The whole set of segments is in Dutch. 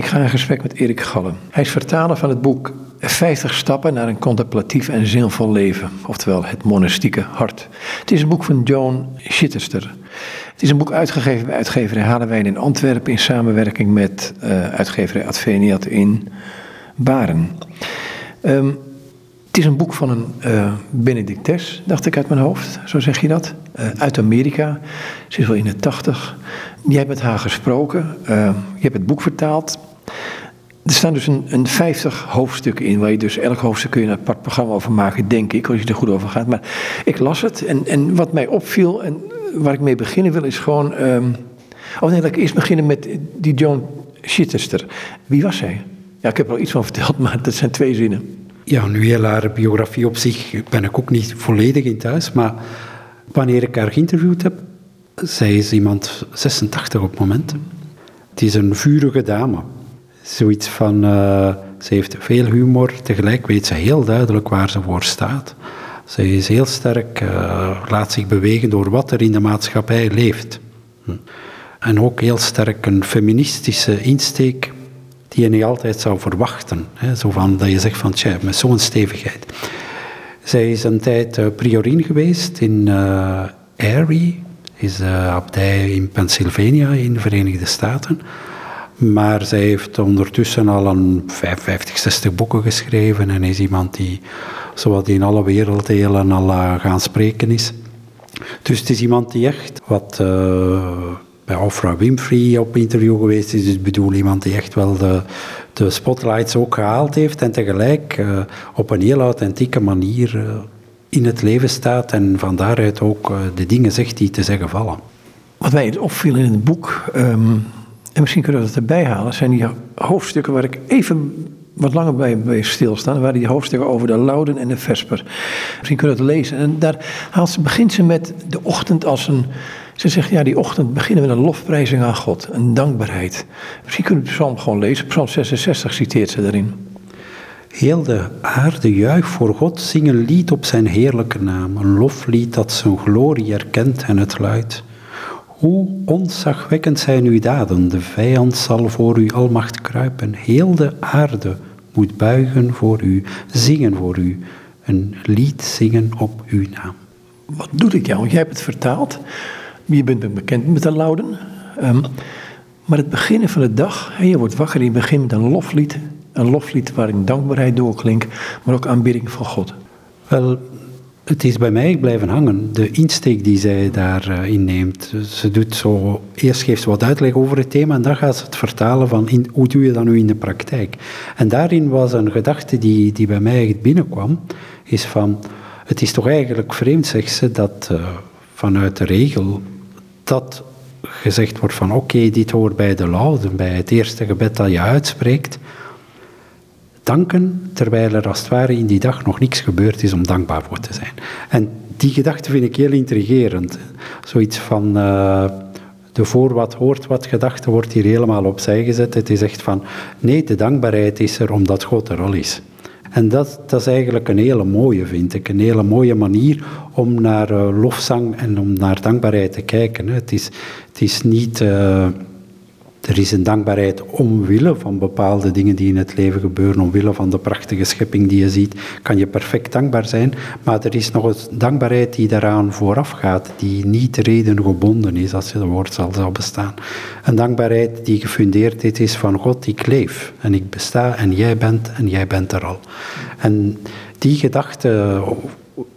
Ik ga in gesprek met Erik Gallen. Hij is vertaler van het boek 50 stappen naar een contemplatief en zinvol leven, oftewel het monastieke hart. Het is een boek van Joan Chittester. Het is een boek uitgegeven bij uitgeverij Hadewijn in Antwerpen in samenwerking met uh, uitgeverij Adveniat in Baren. Um, het is een boek van een uh, Benedictes, dacht ik uit mijn hoofd, zo zeg je dat. Uh, uit Amerika. Ze is wel in de tachtig. Jij hebt met haar gesproken. Uh, je hebt het boek vertaald. Er staan dus een, een 50 hoofdstukken in, waar je dus elk hoofdstuk kun je een apart programma over maken, denk ik, als je er goed over gaat. Maar ik las het en, en wat mij opviel en waar ik mee beginnen wil, is gewoon. Um, oh nee, laat ik eerst beginnen met die Joan Chichester. Wie was zij? Ja, ik heb er al iets van verteld, maar dat zijn twee zinnen. Ja, nu heel haar biografie op zich ben ik ook niet volledig in thuis, maar wanneer ik haar geïnterviewd heb, zij is iemand 86 op moment. Het is een vurige dame. Zoiets van, uh, ze heeft veel humor, tegelijk weet ze heel duidelijk waar ze voor staat. Ze is heel sterk, uh, laat zich bewegen door wat er in de maatschappij leeft. Hm. En ook heel sterk een feministische insteek die je niet altijd zou verwachten. Hè? Zo van, dat je zegt van, tja, met zo'n stevigheid. Zij is een tijd uh, priorin geweest in Erie, is de abdij in Pennsylvania in de Verenigde Staten. Maar zij heeft ondertussen al een 55, 60 boeken geschreven en is iemand die zowat in alle werelddelen al uh, gaan spreken is. Dus het is iemand die echt wat bij Oprah Winfrey op interview geweest is. Dus ik bedoel iemand die echt wel de, de spotlights ook gehaald heeft en tegelijk uh, op een heel authentieke manier in het leven staat en van daaruit ook de dingen zegt die te zeggen vallen. Wat mij opviel in het boek, um, en misschien kunnen we dat erbij halen, zijn die hoofdstukken waar ik even wat langer bij, bij stilstaan. waren die hoofdstukken over de Louden en de Vesper. Misschien kunnen we het lezen. En daar haalt ze, begint ze met de ochtend als een ze zegt, ja, die ochtend beginnen we een lofprijzing aan God, een dankbaarheid. Misschien kunnen we de psalm gewoon lezen. Psalm 66 citeert ze daarin. Heel de aarde juich voor God, zing een lied op zijn heerlijke naam. Een loflied dat zijn glorie erkent en het luidt. Hoe onzagwekkend zijn uw daden, de vijand zal voor uw almacht kruipen. Heel de aarde moet buigen voor u, zingen voor u, een lied zingen op uw naam. Wat doet ik jou? Jij hebt het vertaald. Je bent bekend met de Louden. Um, maar het beginnen van de dag, je wordt wakker en je begint met een loflied. Een loflied waarin dankbaarheid doorklinkt, maar ook aanbidding van God. Wel, het is bij mij blijven hangen, de insteek die zij daarin uh, neemt. Ze doet zo, eerst geeft ze wat uitleg over het thema en dan gaat ze het vertalen van hoe doe je dat nu in de praktijk. En daarin was een gedachte die, die bij mij echt binnenkwam, is van, het is toch eigenlijk vreemd, zegt ze, dat uh, vanuit de regel dat gezegd wordt van oké, dit hoort bij de louden, bij het eerste gebed dat je uitspreekt. Danken terwijl er als het ware in die dag nog niks gebeurd is om dankbaar voor te zijn. En die gedachte vind ik heel intrigerend. Zoiets van uh, de voor wat hoort wat gedachte wordt hier helemaal opzij gezet. Het is echt van nee, de dankbaarheid is er omdat God er al is. En dat, dat is eigenlijk een hele mooie, vind ik. Een hele mooie manier om naar uh, lofzang en om naar dankbaarheid te kijken. Hè. Het, is, het is niet... Uh, er is een dankbaarheid omwille van bepaalde dingen die in het leven gebeuren, omwille van de prachtige schepping die je ziet, kan je perfect dankbaar zijn. Maar er is nog een dankbaarheid die daaraan vooraf gaat, die niet redengebonden is, als je het woord zal, bestaan. Een dankbaarheid die gefundeerd is van God, ik leef en ik besta en jij bent en jij bent er al. En die gedachte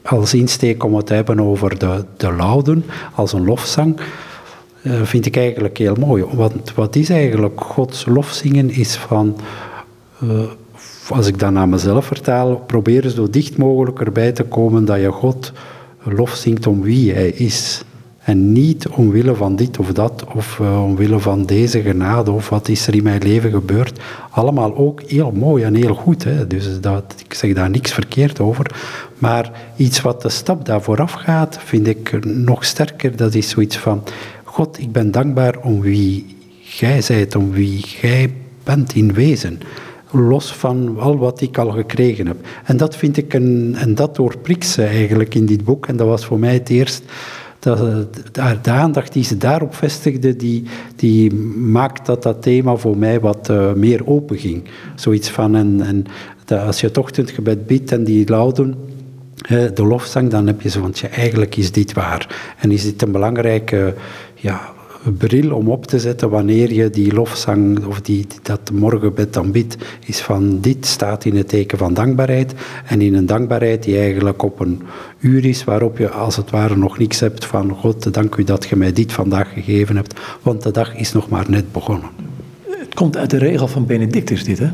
als insteek om het te hebben over de, de louden, als een lofzang, vind ik eigenlijk heel mooi. Want wat is eigenlijk Gods lofzingen is van, uh, als ik dat naar mezelf vertaal, probeer zo dicht mogelijk erbij te komen dat je God lof zingt om wie hij is. En niet omwille van dit of dat, of uh, omwille van deze genade, of wat is er in mijn leven gebeurd. Allemaal ook heel mooi en heel goed. Hè? Dus dat, ik zeg daar niks verkeerd over. Maar iets wat de stap daar vooraf gaat, vind ik nog sterker. Dat is zoiets van, God, ik ben dankbaar om wie Gij zijt, om wie Gij bent in wezen. Los van al wat ik al gekregen heb. En dat vind ik een, en dat doorprikt ze eigenlijk in dit boek. En dat was voor mij het eerst dat, de, aandacht die ze daarop vestigde, die, die maakt dat dat thema voor mij wat uh, meer open ging. Zoiets van, en, en als je het ochtendgebed biedt en die lauden, de lofzang, dan heb je zo, want ja, eigenlijk is dit waar. En is dit een belangrijke ja, bril om op te zetten wanneer je die lofzang of die, dat morgenbed dan bidt, is van dit staat in het teken van dankbaarheid en in een dankbaarheid die eigenlijk op een uur is waarop je als het ware nog niks hebt van God, dank u dat je mij dit vandaag gegeven hebt, want de dag is nog maar net begonnen. Het komt uit de regel van Benedictus dit hè?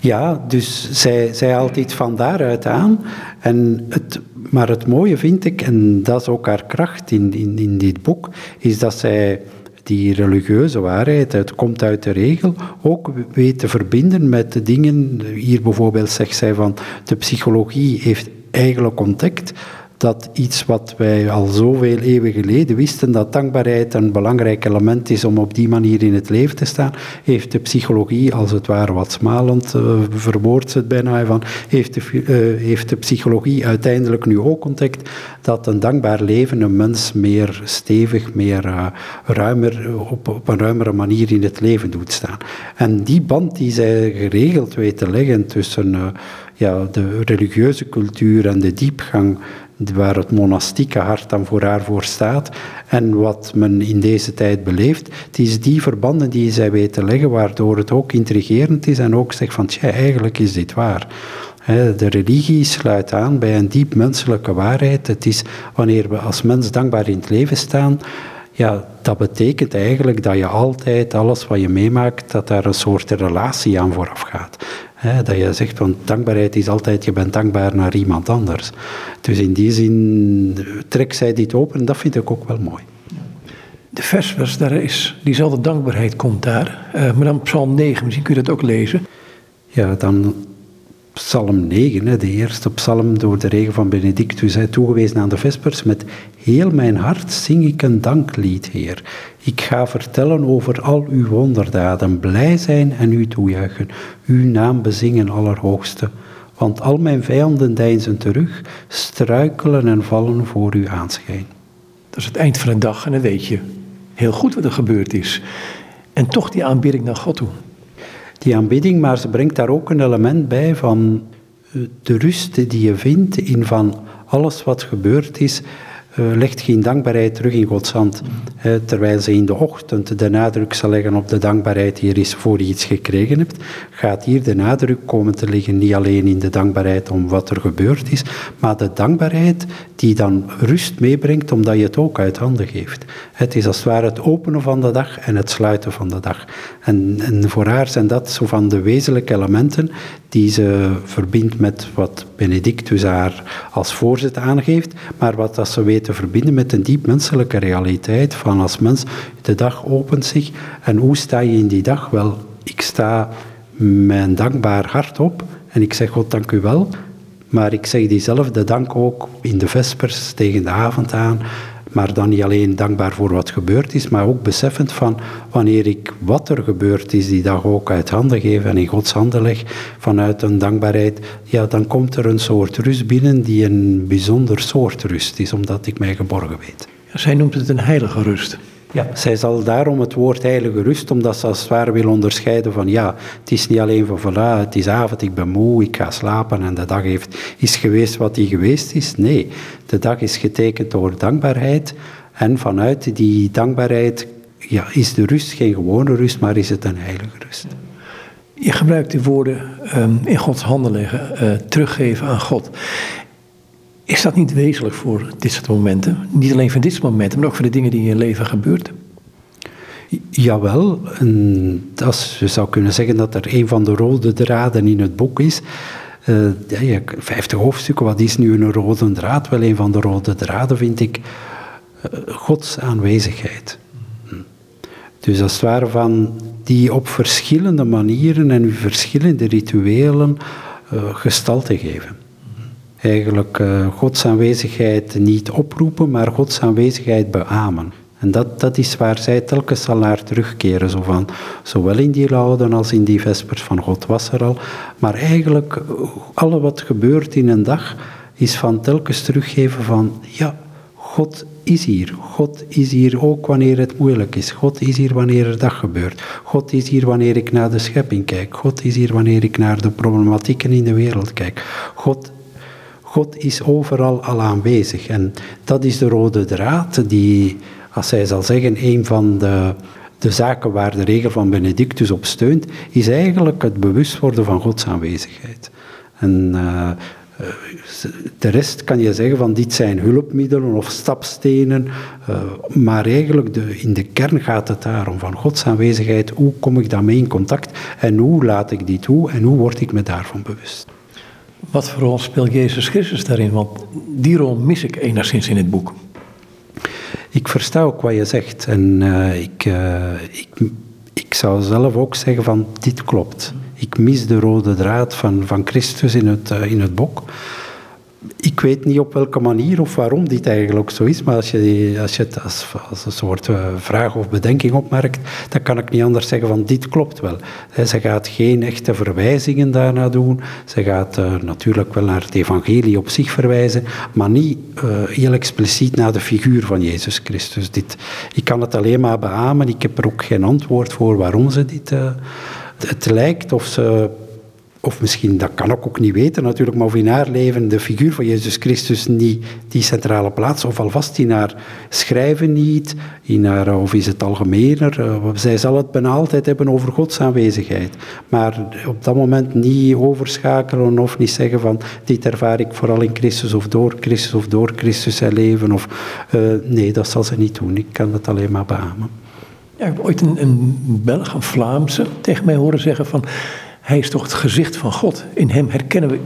Ja, dus zij, zij haalt iets van daaruit aan. En het, maar het mooie vind ik, en dat is ook haar kracht in, in, in dit boek, is dat zij die religieuze waarheid, het komt uit de regel, ook weet te verbinden met de dingen. Hier bijvoorbeeld zegt zij van de psychologie heeft eigenlijk ontdekt dat iets wat wij al zoveel eeuwen geleden wisten, dat dankbaarheid een belangrijk element is om op die manier in het leven te staan, heeft de psychologie als het ware wat smalend, uh, verwoordt het bijna van, heeft de, uh, heeft de psychologie uiteindelijk nu ook ontdekt dat een dankbaar leven een mens meer stevig, meer uh, ruimer, op, op een ruimere manier in het leven doet staan. En die band die zij geregeld weet te leggen tussen ja, de religieuze cultuur en de diepgang waar het monastieke hart dan voor haar voor staat en wat men in deze tijd beleeft, het is die verbanden die zij weet te leggen, waardoor het ook intrigerend is en ook zegt van, tja, eigenlijk is dit waar. De religie sluit aan bij een diep menselijke waarheid. Het is wanneer we als mens dankbaar in het leven staan, ja, dat betekent eigenlijk dat je altijd alles wat je meemaakt, dat daar een soort relatie aan vooraf gaat dat je zegt van dankbaarheid is altijd, je bent dankbaar naar iemand anders. Dus in die zin trekt zij dit open en dat vind ik ook wel mooi. De versvers, daar is diezelfde dankbaarheid komt daar. Uh, maar dan Psalm 9, misschien kun je dat ook lezen. Ja, dan Psalm 9, de eerste psalm door de regen van Benedictus, toegewezen aan de Vespers. Met heel mijn hart zing ik een danklied, Heer. Ik ga vertellen over al uw wonderdaden, blij zijn en u toejuichen, uw naam bezingen, Allerhoogste. Want al mijn vijanden deinzen terug, struikelen en vallen voor uw aanschijn. Dat is het eind van de dag en dan weet je heel goed wat er gebeurd is. En toch die aanbidding naar God toe die aanbidding, maar ze brengt daar ook een element bij van eh, de rust die je vindt in van alles wat gebeurd is, legt geen dankbaarheid terug in Gods hand. Terwijl ze in de ochtend de nadruk zal leggen op de dankbaarheid die er is voor je iets gekregen hebt, gaat hier de nadruk komen te liggen niet alleen in de dankbaarheid om wat er gebeurd is, maar de dankbaarheid die dan rust meebrengt omdat je het ook uit handen geeft. Het is als het ware het openen van de dag en het sluiten van de dag. En, en voor haar zijn dat zo van de wezenlijke elementen die ze verbindt met wat Benedictus haar als voorzet aangeeft, maar wat dat ze weet te verbinden met een diep menselijke realiteit van als mens, de dag opent zich en hoe sta je in die dag? Wel, ik sta een dankbaar hart op en ik zeg God dank u wel, maar ik zeg diezelfde dank ook in de vespers tegen de avond aan maar dan niet alleen dankbaar voor wat gebeurd is, maar ook beseffend van wanneer ik wat er gebeurd is die dag ook uit handen geef en in Gods handen leg vanuit een dankbaarheid, ja, dan komt er een soort rust binnen die een bijzonder soort rust is, omdat ik mij geborgen weet. zij noemt het een heilige rust. Ja, zij zal daarom het woord heilige rust, omdat ze als het ware wil onderscheiden van ja, het is niet alleen van voilà, het is avond, ik ben moe, ik ga slapen en de dag heeft, is geweest wat die geweest is. Nee, de dag is getekend door dankbaarheid en vanuit die dankbaarheid ja, is de rust geen gewone rust, maar is het een heilige rust. Je gebruikt de woorden um, in Gods handen leggen, uh, teruggeven aan God. Is dat niet wezenlijk voor dit soort momenten? Niet alleen voor dit soort momenten, maar ook voor de dingen die in je leven gebeuren? Jawel, en dat je zou kunnen zeggen dat er een van de rode draden in het boek is. Uh, ja, 50 hoofdstukken, wat is nu een rode draad? Wel, een van de rode draden vind ik uh, Gods aanwezigheid. Dus als het ware van die op verschillende manieren en verschillende rituelen uh, gestalte geven eigenlijk uh, Gods aanwezigheid niet oproepen, maar Gods aanwezigheid beamen. En dat, dat is waar zij telkens zal naar terugkeren. Zo van, zowel in die louden als in die vespers van God was er al. Maar eigenlijk, eh, alle wat gebeurt in een dag, is van telkens teruggeven van, ja, God is hier. God is hier ook wanneer het moeilijk is. God is hier wanneer er dat gebeurt. God is hier wanneer ik naar de schepping kijk. God is hier wanneer ik naar de problematieken in de wereld kijk. God, God is overal al aanwezig. En dat is de rode draad die, als hij zal zeggen, een van de, de zaken waar de regel van Benedictus op steunt, is eigenlijk het bewust worden van Gods aanwezigheid. En uh, de rest kan je zeggen van dit zijn hulpmiddelen of stapstenen, uh, maar eigenlijk de, in de kern gaat het daarom van Gods aanwezigheid. Hoe kom ik daarmee in contact en hoe laat ik die toe en hoe word ik me daarvan bewust? Wat voor rol speelt Jezus Christus daarin? Want die rol mis ik enigszins in het boek. Ik versta ook wat je zegt en uh, ik, uh, ik, ik zou zelf ook zeggen van dit klopt. Ik mis de rode draad van, van Christus in het, uh, in het boek. Ik weet niet op welke manier of waarom dit eigenlijk zo is, maar als je, als je het als, een soort uh, vraag of bedenking opmerkt, dan kan ik niet anders zeggen van dit klopt wel. He, ze gaat geen echte verwijzingen daarna doen. Ze gaat uh, natuurlijk wel naar het evangelie op zich verwijzen, maar niet uh, heel expliciet naar de figuur van Jezus Christus. Dit, ik kan het alleen maar beamen, ik heb er ook geen antwoord voor waarom ze dit het lijkt of ze, of misschien, dat kan ik ook niet weten natuurlijk, maar of in haar leven de figuur van Jezus Christus niet die centrale plaats, of alvast in haar schrijven niet, in haar, of is het algemener. Uh, zij zal het bijna altijd hebben over Gods aanwezigheid, maar op dat moment niet overschakelen of niet zeggen van dit ervaar ik vooral in Christus of door Christus of door Christus zijn leven. Of, uh, nee, dat zal ze niet doen. Ik kan het alleen maar beamen. Ja, ik heb ooit een, een Belg, een Vlaamse, tegen mij horen zeggen van... hij is toch het gezicht van God. In hem herkennen we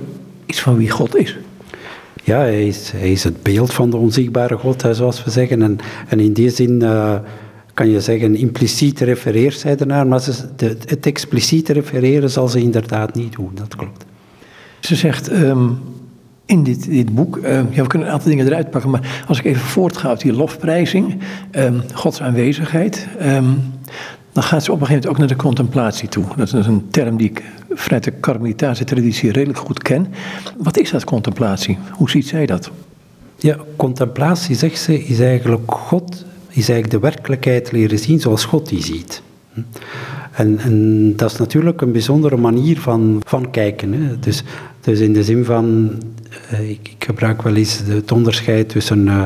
iets van wie God is. Ja, hij is, hij is het beeld van de onzichtbare God, zoals we zeggen. En, en in die zin uh, kan je zeggen, impliciet refereert zij ernaar... maar ze, de, het expliciete refereren zal ze inderdaad niet doen, dat klopt. Ze zegt... Um, in dit, dit boek, uh, ja, we kunnen een aantal dingen eruit pakken, maar als ik even voortga uit die lofprijzing, um, Gods aanwezigheid, um, dan gaat ze op een gegeven moment ook naar de contemplatie toe. Dat is een term die ik vanuit de Carmelitaanse traditie redelijk goed ken. Wat is dat, contemplatie? Hoe ziet zij dat? Ja, contemplatie, zegt ze, is eigenlijk God, is eigenlijk de werkelijkheid leren zien zoals God die ziet. En, en, dat is natuurlijk een bijzondere manier van, van kijken. Hè. Dus, dus in de zin van, uh, ik, ik, gebruik wel eens het onderscheid tussen uh,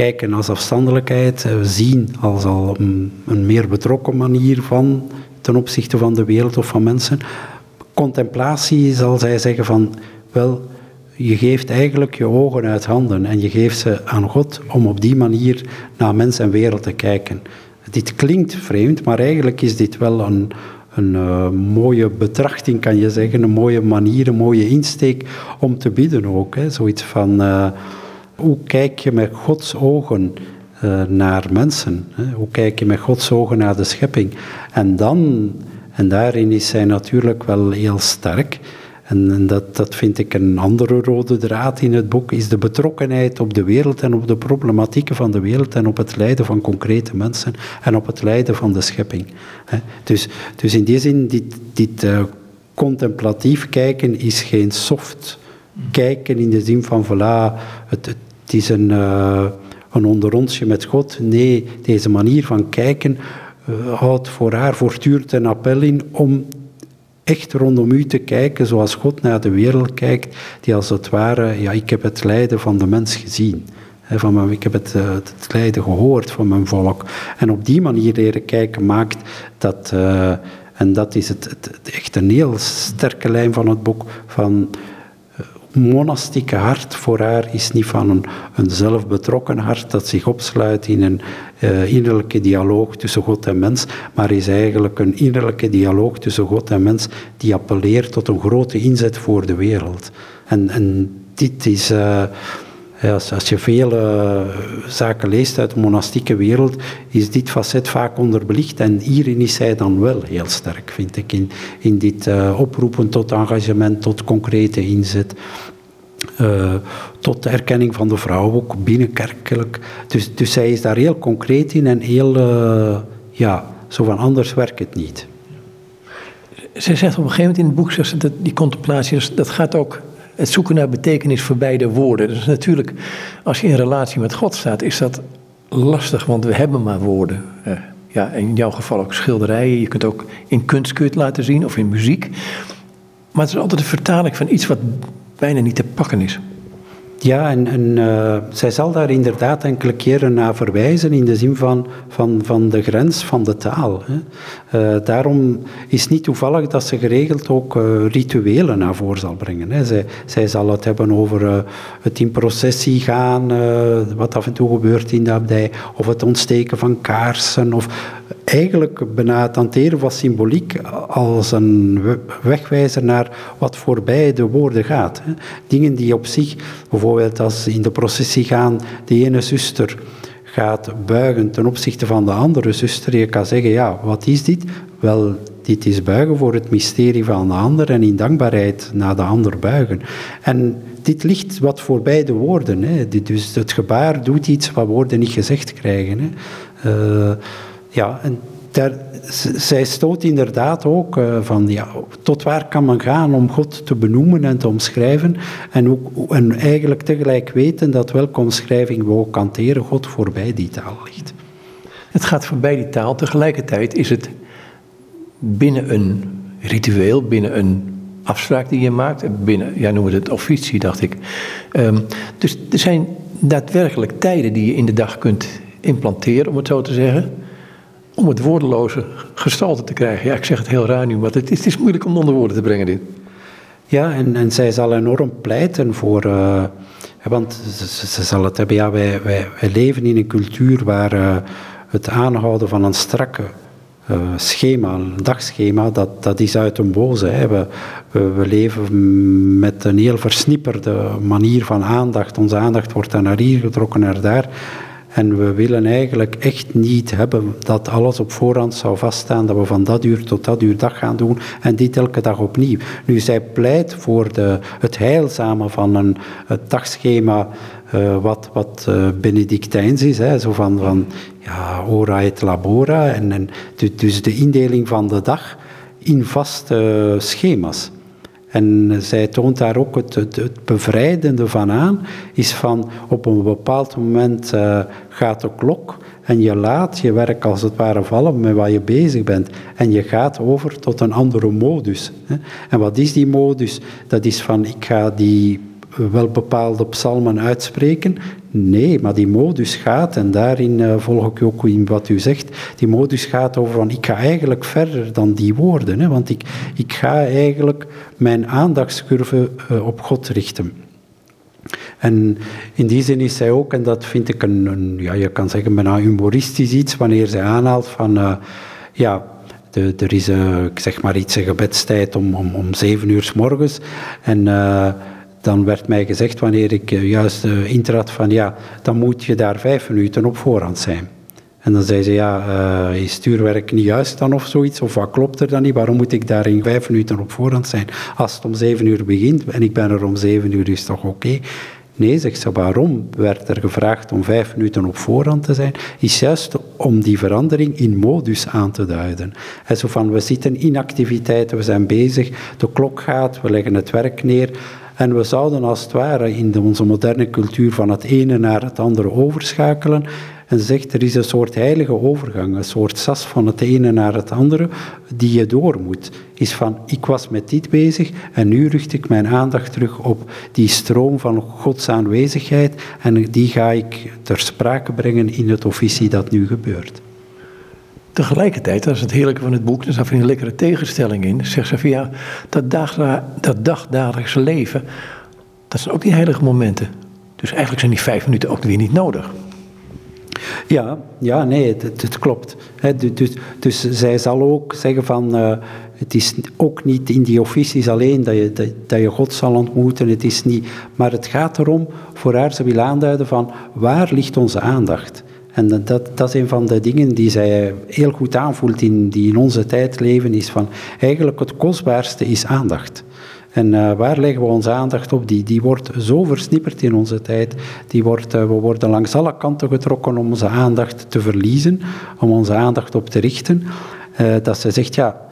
kijken als afstandelijkheid, uh, zien als al een, meer betrokken manier van ten opzichte van de wereld of van mensen. Contemplatie zal zij zeggen van, wel, je geeft eigenlijk je ogen uit handen en je geeft ze aan God om op die manier naar mens en wereld te kijken. Dit klinkt vreemd, maar eigenlijk is dit wel een, een uh, mooie betrachting, kan je zeggen. Een mooie manier, een mooie insteek om te bidden ook. Hè. Zoiets van, uh, hoe kijk je met Gods ogen uh, naar mensen? Hè? Hoe kijk je met Gods ogen naar de schepping? En dan, en daarin is zij natuurlijk wel heel sterk... En, en dat, dat vind ik een andere rode draad in het boek, is de betrokkenheid op de wereld en op de problematieken van de wereld en op het lijden van concrete mensen en op het lijden van de schepping. Dus, dus in die zin, dit, dit uh, contemplatief kijken is geen soft kijken in de zin van, voilà, het is een, uh, een onderonsje met God. Nee, deze manier van kijken uh, houdt voor haar voortdurend een appel in om echt rondom u te kijken zoals God naar de wereld kijkt, die als het ware, ja, ik heb het lijden van de mens gezien. van mijn, ik heb het, uh, het lijden gehoord van mijn volk. En op die manier leren kijken maakt dat, en dat is het, het, het, echt een heel sterke lijn van het boek, van monastieke hart voor haar is niet van een, een zelfbetrokken hart dat zich opsluit in een uh, innerlijke dialoog tussen God en mens, maar is eigenlijk een innerlijke dialoog tussen God en mens die appelleert tot een grote inzet voor de wereld. En, en dit is. Uh, als, als, je veel uh, zaken leest uit de monastieke wereld, is dit facet vaak onderbelicht. En hierin is zij dan wel heel sterk, vind ik, in, in dit uh, oproepen tot engagement, tot concrete inzet. Uh, tot de erkenning van de vrouw, ook binnenkerkelijk. Dus, dus zij is daar heel concreet in en heel, ja, zo van anders werkt het niet. Zij zegt op een gegeven moment in het boek, dat die contemplatie, dat gaat ook het zoeken naar betekenis voor beide woorden. Dus natuurlijk, als je in relatie met God staat, is dat lastig, want we hebben maar woorden. Uh, ja, in jouw geval ook schilderijen. Je kunt ook in kunst kun je het laten zien of in muziek. Maar het is altijd een vertaling van iets wat bijna niet te pakken is. Ja, en, uh, zij zal daar inderdaad enkele keren naar verwijzen in de zin van, van, van de grens van de taal. Hè. Uh, daarom is niet toevallig dat ze geregeld ook uh, rituelen naar voren zal brengen. Hè. Zij, zij zal het hebben over het in processie gaan, wat af en toe gebeurt in de abdij, of het ontsteken van kaarsen, of eigenlijk bijna het hanteren van symboliek als een wegwijzer naar wat voorbij de woorden gaat. Hè. Dingen die op zich, bijvoorbeeld als in de processie gaan, de ene zuster gaat buigen ten opzichte van de andere zuster. Je kan zeggen, ja, wat is dit? Wel, dit is buigen voor het mysterie van de ander en in dankbaarheid naar de ander buigen. En dit ligt wat voorbij de woorden. Hè. Dus het gebaar doet iets wat woorden niet gezegd krijgen. Hè. Uh, ja, en daar, zij stoot inderdaad ook uh, van ja, tot waar kan men gaan om God te benoemen en te omschrijven en, ook, en eigenlijk tegelijk weten dat welke omschrijving we ook hanteren, God voorbij die taal ligt. Het gaat voorbij die taal, tegelijkertijd is het binnen een ritueel, binnen een afspraak die je maakt, binnen, ja noemen we het officie, dacht ik. Um, dus er zijn daadwerkelijk tijden die je in de dag kunt implanteren, om het zo te zeggen om het woordeloze gestalte te krijgen. Ja, ik zeg het heel raar nu, maar het is, het is moeilijk om onder woorden te brengen dit. Ja, en, en zij zal enorm pleiten voor... Uh, want ze, ze, zal het hebben, ja, wij, wij, wij leven in een cultuur waar uh, het aanhouden van een strakke uh, schema, een dagschema, dat, dat is uit een boze. We, we, we, leven met een heel versnipperde manier van aandacht. Onze aandacht wordt dan naar hier getrokken, naar daar. En we willen eigenlijk echt niet hebben dat alles op voorhand zou vaststaan, dat we van dat uur tot dat uur dag gaan doen en dit elke dag opnieuw. Nu, zij pleit voor de, het heilzame van een dagschema uh, wat, wat uh, Benedictijns is, hè, zo van, van ja, ora et labora, en, en dus de indeling van de dag in vaste schema's. En zij toont daar ook het, bevrijdende van aan, is van op een bepaald moment uh, gaat de klok en je laat je werk als het ware vallen met waar je bezig bent. En je gaat over tot een andere modus. Hè. En wat is die modus? Dat is van ik ga die wel bepaalde psalmen uitspreken. Nee, maar die modus gaat, en daarin uh, volg ik ook in wat u zegt, die modus gaat over van ik ga eigenlijk verder dan die woorden. Hè, want ik, ik ga eigenlijk mijn aandachtscurve uh, op God richten. En in die zin is zij ook, en dat vind ik een, ja, je kan zeggen bijna humoristisch iets, wanneer zij aanhaalt van, uh, ja, de, er is, zeg maar iets, een gebedstijd om, om, om zeven uur s morgens. En dan werd mij gezegd wanneer ik eh, juist uh, intrad van ja, dan moet je daar vijf minuten op voorhand zijn. En dan zei ze, ja, uh, is stuurwerk niet juist dan of zoiets? Of wat klopt er dan niet? Waarom moet ik daar in vijf minuten op voorhand zijn? Als het om zeven uur begint en ik ben er om zeven uur, is toch oké? Nee, zegt ze, waarom werd er gevraagd om vijf minuten op voorhand te zijn? Is juist om die verandering in modus aan te duiden. En zo van, we zitten in activiteiten, we zijn bezig, de klok gaat, we leggen het werk neer. En we zouden als het ware in onze moderne cultuur van het ene naar het andere overschakelen. En zegt er is een soort heilige overgang, een soort sas van het ene naar het andere, die je door moet. Is van, ik was met dit bezig en nu richt ik mijn aandacht terug op die stroom van Gods aanwezigheid en die ga ik ter sprake brengen in het officie dat nu gebeurt. Tegelijkertijd, dat is het heerlijke van het boek, er zat een lekkere tegenstelling in. Zegt ze van ja, dat, dag, dat dagdagelijkse leven, dat zijn ook die heilige momenten. Dus eigenlijk zijn die vijf minuten ook weer niet nodig. Ja, ja nee, het, klopt. dus, dus, zij zal ook zeggen van, uh, het is ook niet in die officies alleen dat je, dat, dat, je God zal ontmoeten, het is niet, maar het gaat erom, voor haar, ze wil aanduiden van, waar ligt onze aandacht? En dat, dat is een van de dingen die zij heel goed aanvoelt, in, die in onze tijd leven, is van eigenlijk het kostbaarste is aandacht. En uh, waar leggen we onze aandacht op? Die, die wordt zo versnipperd in onze tijd. Die wordt, uh, we worden langs alle kanten getrokken om onze aandacht te verliezen, om onze aandacht op te richten. Uh, dat ze zegt, ja,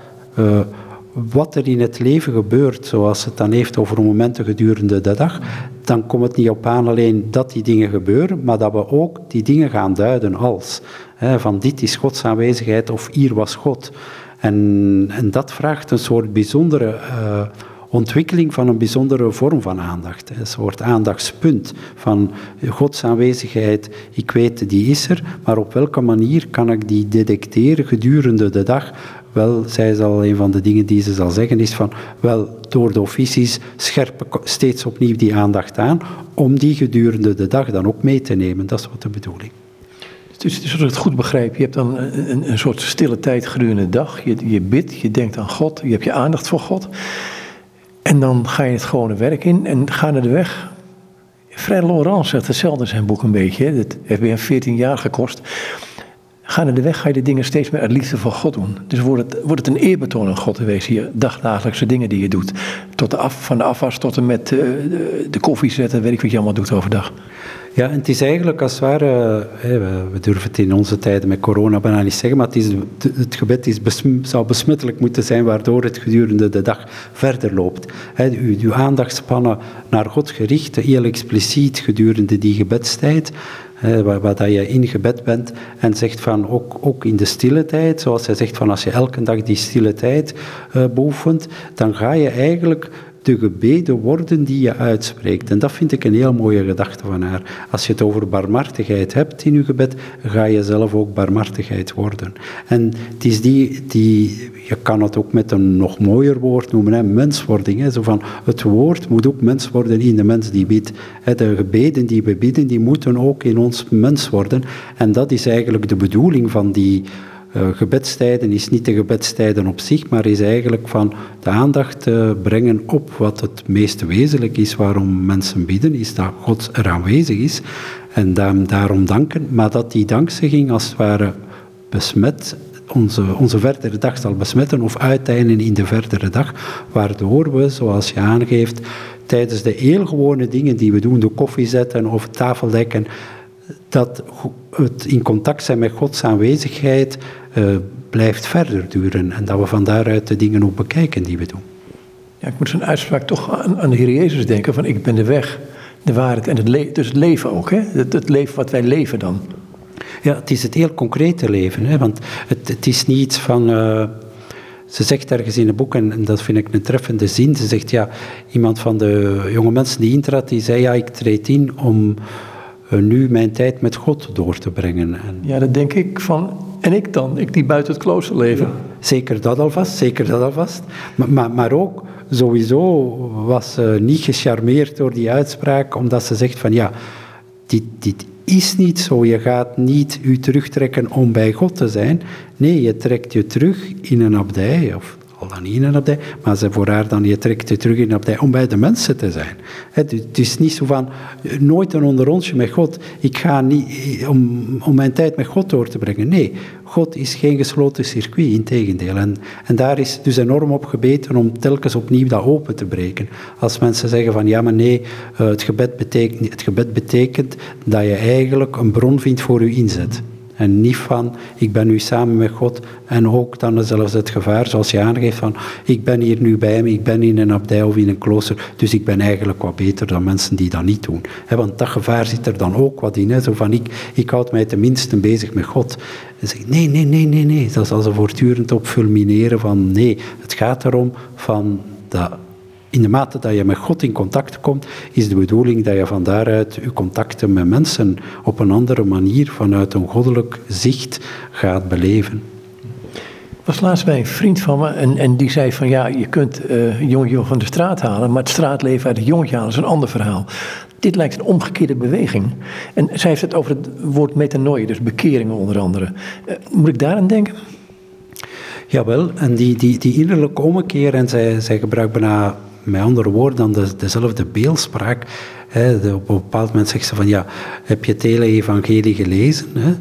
wat er in het leven gebeurt, zoals het dan heeft over momenten gedurende de dag, dan komt het niet op aan alleen dat die dingen gebeuren, maar dat we ook die dingen gaan duiden als. Hè, van dit is Gods aanwezigheid of hier was God. En, en dat vraagt een soort bijzondere uh, ontwikkeling van een bijzondere vorm van aandacht. Een soort aandachtspunt van Gods aanwezigheid. Ik weet, die is er, maar op welke manier kan ik die detecteren gedurende de dag? Wel, zij zal een van de dingen die ze zal zeggen is van, wel, door de officies scherpen steeds opnieuw die aandacht aan, om die gedurende de dag dan ook mee te nemen. Dat is wat de bedoeling. Dus, als ik het goed begrijp, je hebt dan een, een soort stille tijd gedurende de dag. Je, je bidt, je denkt aan God, je hebt je aandacht voor God. En dan ga je het gewone werk in en ga naar de weg. Fred Laurent zegt hetzelfde in zijn boek een beetje. Het heeft weer 14 jaar gekost. Ga naar de weg, ga je de dingen steeds meer uit liefde voor God doen. Dus wordt het, wordt het een eerbetoon aan God wezen, je dagdagelijkse dingen die je doet. Tot de af, van de afwas tot en met de, de koffie zetten, weet ik wat je allemaal doet overdag. Ja, en het is eigenlijk als het ware, we durven het in onze tijden met corona bijna niet zeggen, maar het, is, het gebed is zou besmettelijk moeten zijn, waardoor het gedurende de dag verder loopt. Uw, uw aandachtspannen naar God gericht, heel expliciet gedurende die gebedstijd, waar, waar dat je in gebed bent en zegt van ook, ook in de stille tijd, zoals hij zegt van als je elke dag die stille tijd uh, beoefent, dan ga je eigenlijk de gebeden worden die je uitspreekt. En dat vind ik een heel mooie gedachte van haar. Als je het over barmhartigheid hebt in je gebed, ga je zelf ook barmhartigheid worden. En het is die, die je kan het ook met een nog mooier woord noemen, hè, menswording. Hè, zo van, het woord moet ook mens worden in de mens die bidt. De gebeden die we bidden, die moeten ook in ons mens worden. En dat is eigenlijk de bedoeling van die gebedstijden is niet de gebedstijden op zich, maar is eigenlijk van de aandacht brengen op wat het meest wezenlijk is waarom mensen bidden, is dat God er aanwezig is en daarom danken, maar dat die dankzegging als het ware besmet onze, onze verdere dag zal besmetten of uiteinden in de verdere dag, waardoor we, zoals je aangeeft, tijdens de heel gewone dingen die we doen, de koffie zetten of tafel dekken, dat het in contact zijn met Gods aanwezigheid uh, blijft verder duren en dat we van daaruit de dingen ook bekijken die we doen. Ja, ik moet zo'n uitspraak toch aan, aan, de Heer Jezus denken van ik ben de weg, de waarheid en het leven. Dus het leven ook, hè? Het, het, leven wat wij leven dan. Ja, het is het heel concrete leven, hè? want het, het is niet van... Uh, ze zegt ergens in het boek, en, dat vind ik een treffende zin, ze zegt ja, iemand van de jonge mensen die intrad, die zei ja, ik treed in om nu mijn tijd met God door te brengen. En... Ja, dat denk ik van, en ik dan, ik die buiten het klooster leven. Ja, zeker dat alvast, zeker dat alvast. Maar, maar, maar ook, sowieso was ze niet gecharmeerd door die uitspraak, omdat ze zegt van ja, dit, dit is niet zo. Je gaat niet u terugtrekken om bij God te zijn. Nee, je trekt je terug in een abdij of dan in maar ze voor haar dan, je trekt je terug in een abdij om bij de mensen te zijn. Het is niet zo van, nooit een onderonsje met God, ik ga niet, om, om mijn tijd met God door te brengen. Nee, God is geen gesloten circuit, integendeel. En, en daar is dus enorm op gebeten om telkens opnieuw dat open te breken. Als mensen zeggen van, ja maar nee, eh, het gebed betekent, het gebed betekent dat je eigenlijk een bron vindt voor je inzet. En niet van, ik ben nu samen met God. En ook dan zelfs het gevaar, zoals je aangeeft, van, ik ben hier nu bij hem, ik ben in een abdij of in een klooster. Dus ik ben eigenlijk wat beter dan mensen die dat niet doen. want dat gevaar zit er dan ook wat in. Zo van, ik, ik houd mij tenminste bezig met God. En zeg nee, nee, nee, nee, nee. Dat is als ze voortdurend op fulmineren van, nee. Het gaat erom van, dat in de mate dat je met God in contact komt, is de bedoeling dat je van daaruit je contacten met mensen op een andere manier, vanuit een goddelijk zicht, gaat beleven. Ik was laatst bij een vriend van me en, en die zei van ja, je kunt uh, een jongetje van de straat halen, maar het straatleven uit het jongetje halen is een ander verhaal. Dit lijkt een omgekeerde beweging. En zij heeft het over het woord metanoia, dus bekeringen onder andere. Uh, moet ik daaraan denken? Jawel, en die, die, die innerlijke ommekeer, en zij, zij gebruikt bijna met andere woorden dan de, dezelfde beeldspraak. Hè, op een bepaald moment zegt ze van ja, heb je het hele evangelie gelezen? Hè?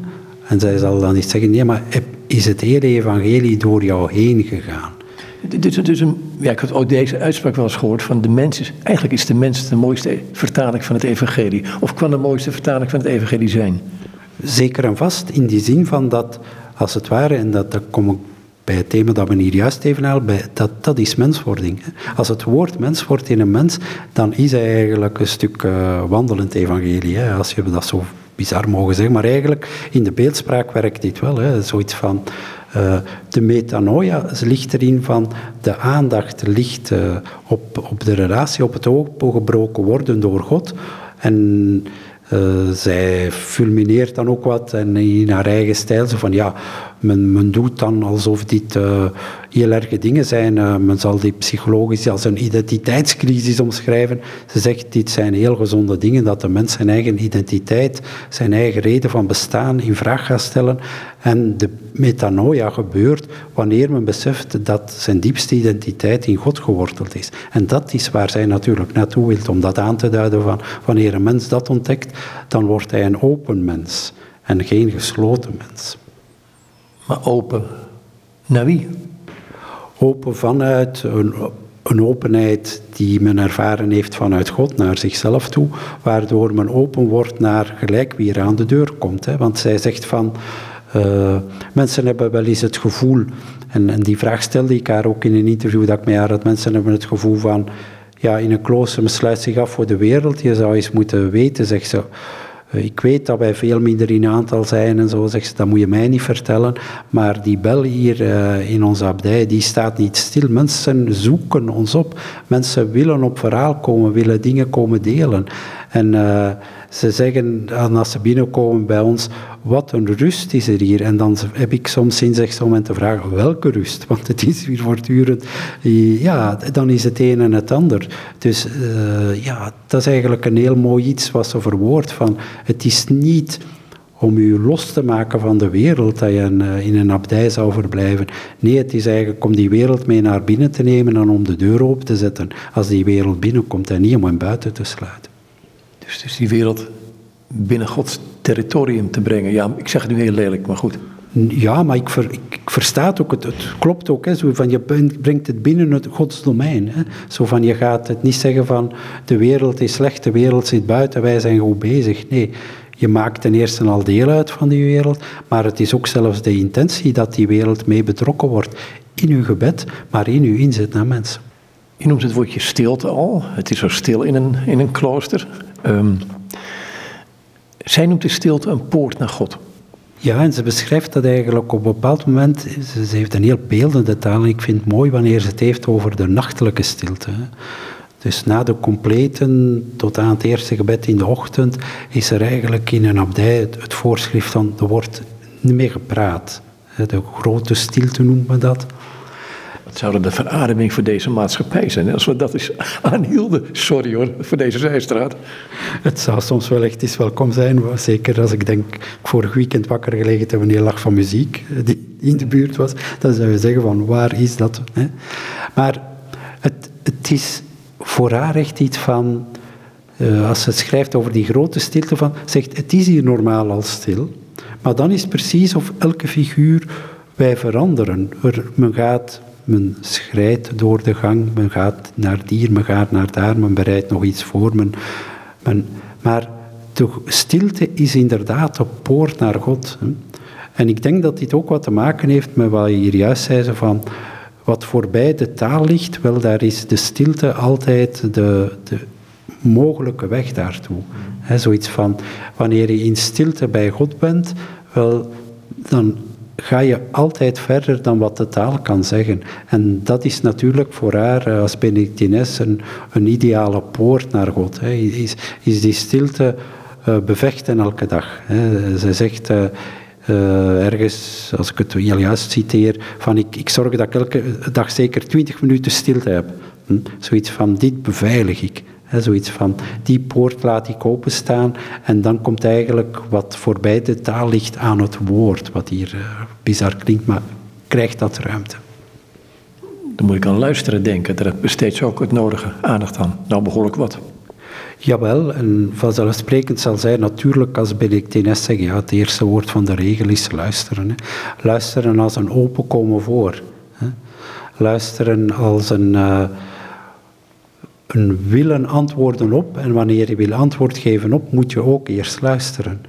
En zij zal dan niet zeggen, nee, maar is het hele evangelie door jou heen gegaan? Dus, dus een, ja, ik heb ook deze uitspraak wel eens gehoord van de mens is, eigenlijk is de mens de mooiste vertaling van het evangelie. Of kan de mooiste vertaling van het evangelie zijn? Zeker en vast, in die zin van dat, als het ware, en dat, dat kom ik bij het thema dat we hier juist even halen, dat, dat is menswording. Als het woord mens wordt in een mens, dan is hij eigenlijk een stuk uh, wandelend evangelie. Als je dat zo bizar mogen zeggen, maar eigenlijk in de beeldspraak werkt dit wel. Hè? Zoiets van... Uh, de metanoia ligt erin van de aandacht ligt uh, op, op de relatie, op het opengebroken worden door God. En zij fulmineert dan ook wat en in haar eigen stijl. Zo van ja, men, men doet dan alsof dit uh, heel erge dingen zijn. Uh, men zal die psychologisch als een identiteitscrisis omschrijven. Ze zegt dit zijn heel gezonde dingen, dat de mens zijn eigen identiteit, zijn eigen reden van bestaan in vraag gaat stellen. En de metanoia gebeurt wanneer men beseft dat zijn diepste identiteit in God geworteld is. En dat is waar zij natuurlijk naartoe wil, om dat aan te duiden van wanneer een mens dat ontdekt, dan wordt hij een open mens en geen gesloten mens. Maar open naar wie? Open vanuit een, een openheid die men ervaren heeft vanuit God naar zichzelf toe, waardoor men open wordt naar gelijk wie er aan de deur komt. Hè. Want zij zegt van, uh, mensen hebben wel eens het gevoel, en, en, die vraag stelde ik haar ook in een interview dat ik met mensen hebben het gevoel van, ja, in een klooster, sluit zich af voor de wereld, je zou eens moeten weten, zegt ze, eh, ik weet dat wij veel minder in aantal zijn en zo, zegt ze, dat moet je mij niet vertellen. Maar die bel hier uh, in onze abdij, die staat niet stil. Mensen zoeken ons op. Mensen willen op verhaal komen, willen dingen komen delen. En uh, ze zeggen, als ze binnenkomen bij ons, wat een rust is er hier. En dan heb ik soms sinds om te vragen, welke rust? Want het is weer voortdurend, ja, dan is het een en het ander. Dus uh, ja, dat is eigenlijk een heel mooi iets wat ze verwoordt van, het is niet om u los te maken van de wereld, dat je uh, in een abdij zou verblijven. Nee, het is eigenlijk om die wereld mee naar binnen te nemen en om de deur open te zetten als die wereld binnenkomt en niet om hem buiten te sluiten. Dus, die wereld binnen Gods territorium te brengen. Ja, ik zeg het nu heel lelijk, maar goed. Ja, maar ik, ver, ik, versta het ook. Het, het, klopt ook. Hè, zo van je brengt het binnen het Gods domein. Hè. Zo van je gaat het niet zeggen van de wereld is slecht, de wereld zit buiten, wij zijn goed bezig. Nee, je maakt ten eerste al deel uit van die wereld, maar het is ook zelfs de intentie dat die wereld mee betrokken wordt in uw gebed, maar in uw inzet naar mensen. Je noemt het woordje stilte al. Het is zo stil in een, in een klooster. Um, zij noemt de stilte een poort naar God. Ja, en ze beschrijft dat eigenlijk op een bepaald moment. Ze, heeft een heel beeldende taal. En ik vind het mooi wanneer ze het heeft over de nachtelijke stilte. Dus na de completen, tot aan het eerste gebed in de ochtend, is er eigenlijk in een abdij het, voorschrift van er wordt niet meer gepraat. De grote stilte noemt men dat. Wat zou de verademing voor deze maatschappij zijn als we dat eens aanhielden? Sorry hoor, voor deze zijstraat. Het zou soms wel echt eens welkom zijn, zeker als ik denk, vorig weekend wakker gelegen heb een heel lach van muziek eh, die in de buurt was, dan zou je zeggen van waar is dat? Hè? Maar het, het is voor haar echt iets van, uh, als ze schrijft over die grote stilte van, zegt het is hier normaal al stil, maar dan is het precies of elke figuur wij veranderen. Er, men gaat men schrijdt door de gang, men gaat naar hier, men gaat naar daar, men bereidt nog iets voor. Men, men, maar de stilte is inderdaad de poort naar God. En ik denk dat dit ook wat te maken heeft met wat je hier juist zei, van wat voorbij de taal ligt, wel daar is de stilte altijd de, de mogelijke weg daartoe. Zoiets van, wanneer je in stilte bij God bent, wel, dan ga je altijd verder dan wat de taal kan zeggen. En dat is natuurlijk voor haar eh, als Benedictines een, ideale poort naar God. Hè. Is, is die stilte uh, bevechten elke dag. Hè. Zij zegt uh, ergens, als ik het heel juist citeer, van ik, ik zorg dat ik elke dag zeker twintig minuten stilte heb. Hm? Zoiets van, dit beveilig ik. He, zoiets van, die poort laat ik openstaan en dan komt eigenlijk wat voorbij de taal ligt aan het woord, wat hier uh, bizar klinkt, maar krijgt dat ruimte. Dan moet ik aan luisteren denken, daar besteedt ze ook het nodige aandacht aan. Nou, behoorlijk wat. Jawel, en vanzelfsprekend zal zij natuurlijk als Benedictines zeggen, ja, het eerste woord van de regel is luisteren. Hè. Luisteren als een open komen voor. Hè. Luisteren als een... Uh, een willen antwoorden op. En wanneer je wil antwoord geven op, moet je ook eerst luisteren.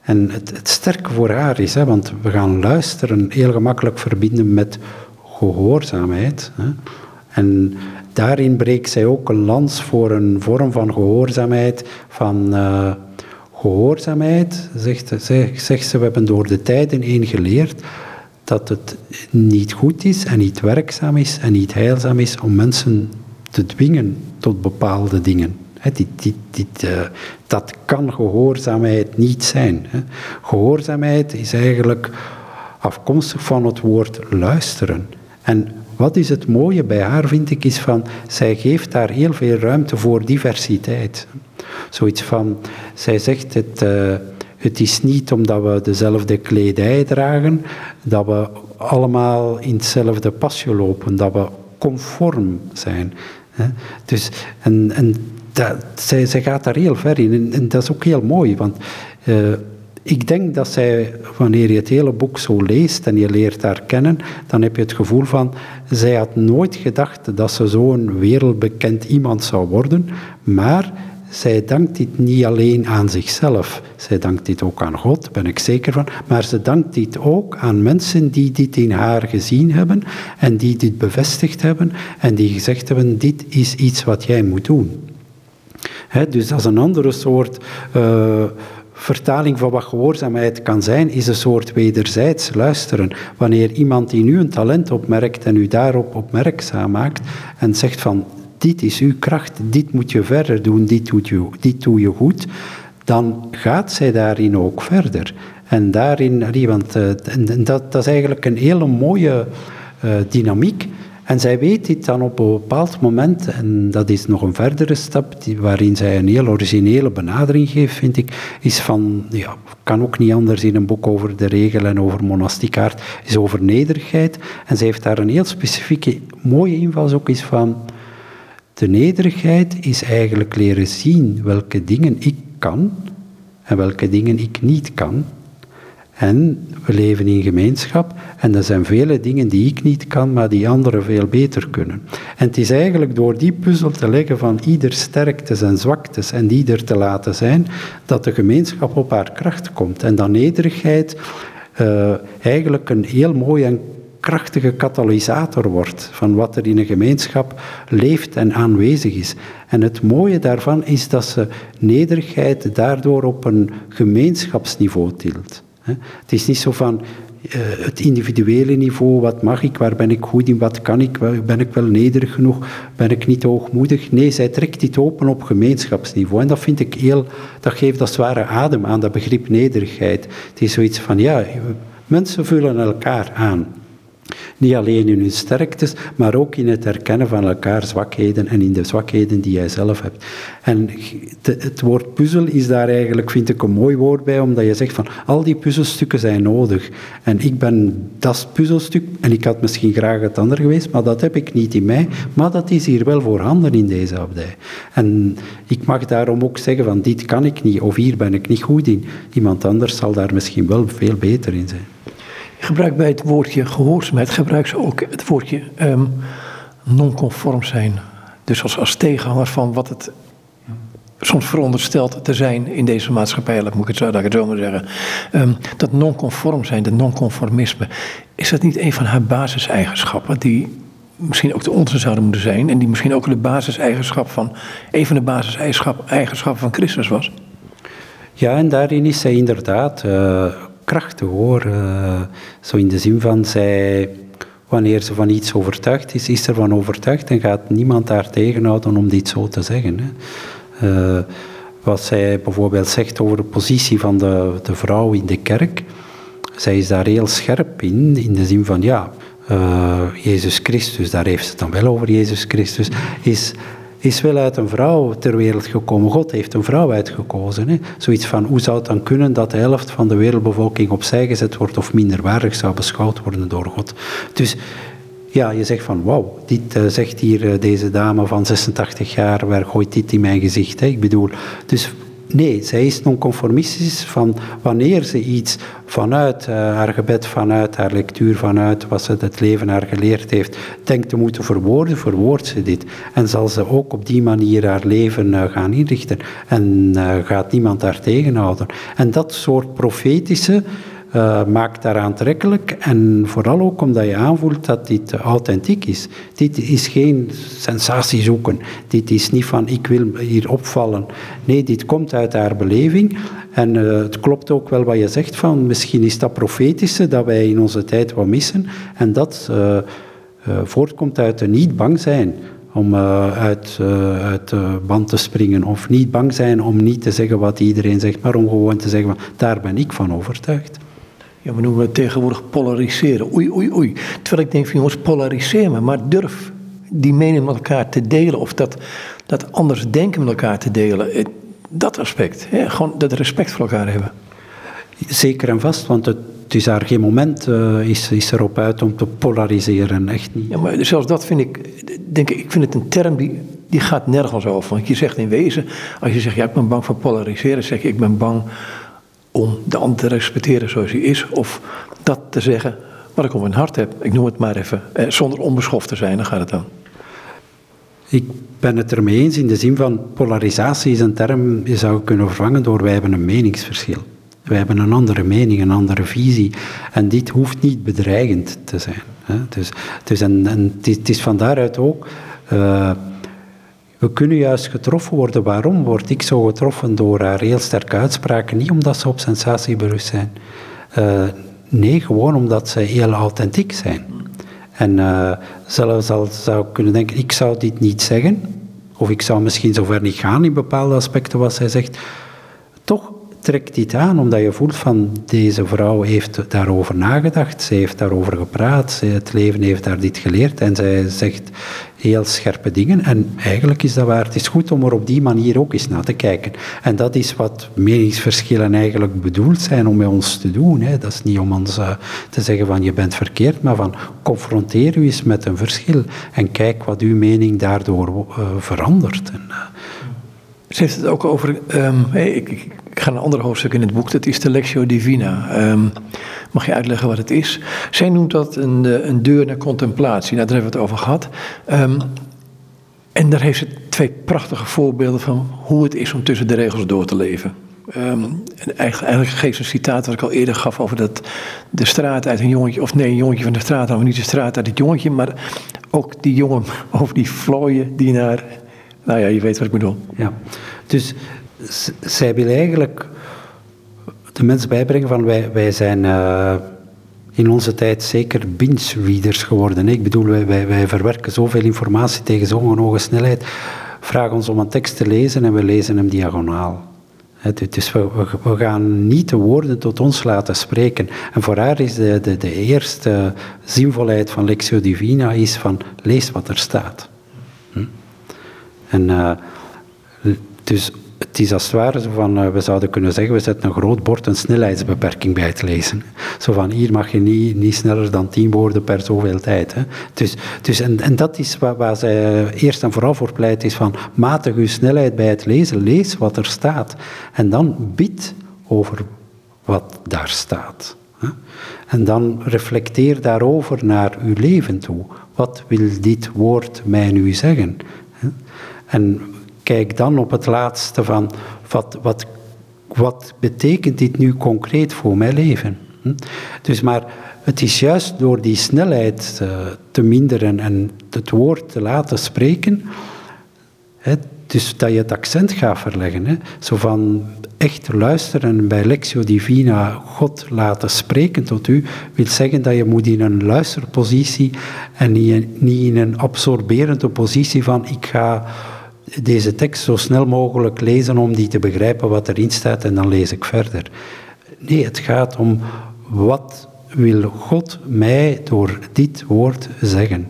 En het, het sterke voor haar is, hè, want we gaan luisteren heel gemakkelijk verbinden met gehoorzaamheid. Hè. En daarin breekt zij ook een lans voor een vorm van gehoorzaamheid, van uh, gehoorzaamheid, zegt, zegt ze, we hebben door de tijden heen geleerd dat het niet goed is en niet werkzaam is en niet heilzaam is om mensen te dwingen tot bepaalde dingen. dit, dit, dit, dat kan gehoorzaamheid niet zijn. Gehoorzaamheid is eigenlijk afkomstig van het woord luisteren. En wat is het mooie bij haar, vind ik, is van, zij geeft daar heel veel ruimte voor diversiteit. Zoiets van, zij zegt het, uh, het is niet omdat we dezelfde kledij dragen, dat we allemaal in hetzelfde pasje lopen, dat we conform zijn. Dus, en, en dat, zij, zij gaat daar heel ver in en, dat is ook heel mooi, want uh, ik denk dat zij, wanneer je het hele boek zo leest en je leert haar kennen, dan heb je het gevoel van, zij had nooit gedacht dat ze zo'n wereldbekend iemand zou worden, maar zij dankt dit niet alleen aan zichzelf. Zij dankt dit ook aan God, ben ik zeker van. Maar ze dankt dit ook aan mensen die dit in haar gezien hebben en die dit bevestigd hebben en die gezegd hebben, dit is iets wat jij moet doen. dus is een andere soort uh, vertaling van wat gehoorzaamheid kan zijn, is een soort wederzijds luisteren. Wanneer iemand die nu een talent opmerkt en u daarop opmerkzaam maakt en zegt van dit is uw kracht, dit moet je verder doen, dit, doet je, dit doe je goed, dan gaat zij daarin ook verder. En daarin, want en dat, dat, is eigenlijk een hele mooie uh, dynamiek en zij weet dit dan op een bepaald moment, en dat is nog een verdere stap, die, waarin zij een heel originele benadering geeft, vind ik, is van, ja, kan ook niet anders in een boek over de regel en over monastiekaart, is over nederigheid. En zij heeft daar een heel specifieke, mooie invalshoek, is van, de nederigheid is eigenlijk leren zien welke dingen ik kan en welke dingen ik niet kan. En we leven in gemeenschap en er zijn vele dingen die ik niet kan, maar die anderen veel beter kunnen. En het is eigenlijk door die puzzel te leggen van ieder sterktes en zwaktes en die er te laten zijn, dat de gemeenschap op haar kracht komt. En dat nederigheid uh, eigenlijk een heel mooi en krachtige katalysator wordt van wat er in een gemeenschap leeft en aanwezig is. En het mooie daarvan is dat ze nederigheid daardoor op een gemeenschapsniveau tilt. Het is niet zo van uh, het individuele niveau, wat mag ik, waar ben ik goed in, wat kan ik, ben ik wel nederig genoeg, ben ik niet hoogmoedig. Nee, zij trekt dit open op gemeenschapsniveau. En dat vind ik heel, dat geeft als zware adem aan dat begrip nederigheid. Het is zoiets van, ja, mensen vullen elkaar aan. Niet alleen in hun sterktes, maar ook in het herkennen van elkaar zwakheden en in de zwakheden die jij zelf hebt. En het woord puzzel is daar eigenlijk, vind ik, een mooi woord bij, omdat je zegt van al die puzzelstukken zijn nodig. En ik ben dat puzzelstuk, en ik had misschien graag het ander geweest, maar dat heb ik niet in mij, maar dat is hier wel voorhanden in deze abdij. En ik mag daarom ook zeggen van dit kan ik niet, of hier ben ik niet goed in. Iemand anders zal daar misschien wel veel beter in zijn gebruik bij het woordje gehoorzaamheid, gebruik ze ook het woordje um, non-conform zijn. Dus als, als tegenhanger van wat het soms veronderstelt te zijn in deze maatschappij, dat moet ik het zo, dat ik het zo maar zeggen. Um, dat non-conform zijn, de non-conformisme, is dat niet een van haar basiseigenschappen die misschien ook de onze zouden moeten zijn en die misschien ook de basiseigenschap van, een van de basiseigenschappen van Christus was? Ja, en daarin is zij inderdaad uh, krachtig hoor. Uh, zo in de zin van zij, wanneer ze van iets overtuigd is, is er van overtuigd en gaat niemand daar tegenhouden om dit zo te zeggen. Hè. Uh, wat zij bijvoorbeeld zegt over de positie van de, de vrouw in de kerk, zij is daar heel scherp in, in de zin van ja, uh, Jezus Christus, daar heeft ze het dan wel over Jezus Christus, is is wel uit een vrouw ter wereld gekomen. God heeft een vrouw uitgekozen. Hè? Zoiets van, hoe zou het dan kunnen dat de helft van de wereldbevolking opzij gezet wordt of minderwaardig zou beschouwd worden door God? Dus ja, je zegt van, wauw, dit uh, zegt hier uh, deze dame van 86 jaar, waar gooit dit in mijn gezicht? Hè? Ik bedoel, dus Nee, zij is nonconformistisch van wanneer ze iets vanuit uh, haar gebed, vanuit haar lectuur, vanuit wat ze het leven haar geleerd heeft, denkt te moeten verwoorden, verwoordt ze dit. En zal ze ook op die manier haar leven uh, gaan inrichten. En uh, gaat niemand daar tegenhouden. En dat soort profetische uh, maakt daar aantrekkelijk. En vooral ook omdat je aanvoelt dat dit authentiek is. Dit is geen sensatie zoeken. Dit is niet van ik wil hier opvallen. Nee, dit komt uit haar beleving. En uh, het klopt ook wel wat je zegt van misschien is dat profetische dat wij in onze tijd wat missen. En dat uh, voortkomt uit een niet bang zijn om uit, uit de band te springen. Of niet bang zijn om niet te zeggen wat iedereen zegt, maar om gewoon te zeggen, daar ben ik van overtuigd. Ja, we noemen het tegenwoordig polariseren. Oei, oei, oei. Terwijl ik denk van jongens, polariseer me, maar durf die mening met elkaar te delen. Of dat, dat anders denken met elkaar te delen. Dat aspect. Hè? Gewoon dat respect voor elkaar hebben. Zeker en vast, want het, is daar geen moment uh, is, is erop uit om te polariseren, echt niet. Ja, maar zelfs dat vind ik, denk ik, ik vind het een term die, die gaat nergens over. Want je zegt in wezen, als je zegt, ja, ik ben bang voor polariseren, zeg je, ik ben bang om de ander te respecteren zoals hij is, of dat te zeggen wat ik op mijn hart heb. Ik noem het maar even, eh, zonder onbeschoft te zijn, dan gaat het dan. Ik ben het ermee eens in de zin van polarisatie is een term, je zou kunnen vervangen door wij hebben een meningsverschil. Wij hebben een andere mening, een andere visie. En dit hoeft niet bedreigend te zijn. Hè. Dus, en, het, is van daaruit ook. Uh, we kunnen juist getroffen worden. Waarom word ik zo getroffen door haar heel sterke uitspraken? Niet omdat ze op sensatie berust zijn. Uh, nee, gewoon omdat ze heel authentiek zijn. En uh, zelfs al zou ik kunnen denken, ik zou dit niet zeggen, of ik zou misschien zover niet gaan in bepaalde aspecten wat zij zegt, toch trekt dit aan omdat je voelt van deze vrouw heeft daarover nagedacht, ze heeft daarover gepraat, het leven heeft haar dit geleerd en zij zegt heel scherpe dingen. En eigenlijk is dat waar. Het is goed om er op die manier ook eens naar te kijken. En dat is wat meningsverschillen eigenlijk bedoeld zijn om met ons te doen. Hè. Dat is niet om ons uh, te zeggen van je bent verkeerd, maar van confronteer u eens met een verschil en kijk wat uw mening daardoor uh, verandert. En, uh, ze heeft het ook over. Um, ik, ik, ga een ander hoofdstuk in het boek, dat is de Lectio Divina. Um, mag je uitleggen wat het is? Zij noemt dat een, eh, een deur naar contemplatie. Nou, daar hebben we het over gehad. Um, en daar heeft ze twee prachtige voorbeelden van hoe het is om tussen de regels door te leven. En eigenlijk, geeft ze een citaat wat ik al eerder gaf over dat de straat uit een jongetje, of nee, een jongetje van de straat, maar niet de straat uit het jongetje, maar ook die jongen over die vlooien die naar nou ja, je weet wat ik bedoel. Ja, dus zij wil eigenlijk de mensen bijbrengen van wij, wij zijn uh, in onze tijd zeker binge-readers geworden. Ik bedoel, wij, wij, wij verwerken zoveel informatie tegen zo'n hoge snelheid. Vraag ons om een tekst te lezen en we lezen hem diagonaal. Dus we, we, gaan niet de woorden tot ons laten spreken. En voor haar is de, de, de eerste zinvolheid van Lectio Divina is van lees wat er staat. En uh, dus het is als het ware zo van, uh, we zouden kunnen zeggen, we zetten een groot bord een snelheidsbeperking bij het lezen. Zo van, hier mag je niet, niet sneller dan tien woorden per zoveel tijd. Hè. Dus, dus en, en dat is waar, waar zij eerst en vooral voor pleit, is van, matig uw snelheid bij het lezen, lees wat er staat. En dan bid over wat daar staat. Hè. En dan reflecteer daarover naar uw leven toe. Wat wil dit woord mij nu zeggen? En kijk dan op het laatste van wat, wat, wat betekent dit nu concreet voor mijn leven? Hm? Dus maar het is juist door die snelheid uh, te minderen en het woord te laten spreken, dus dat je het accent gaat verleggen. Zo van echt luisteren bij Lectio Divina, God laten spreken tot u, wil zeggen dat je moet in een luisterpositie en niet in een absorberende positie van ik ga deze tekst zo snel mogelijk lezen om die te begrijpen wat erin staat en dan lees ik verder. Nee, het gaat om wat wil God mij door dit woord zeggen.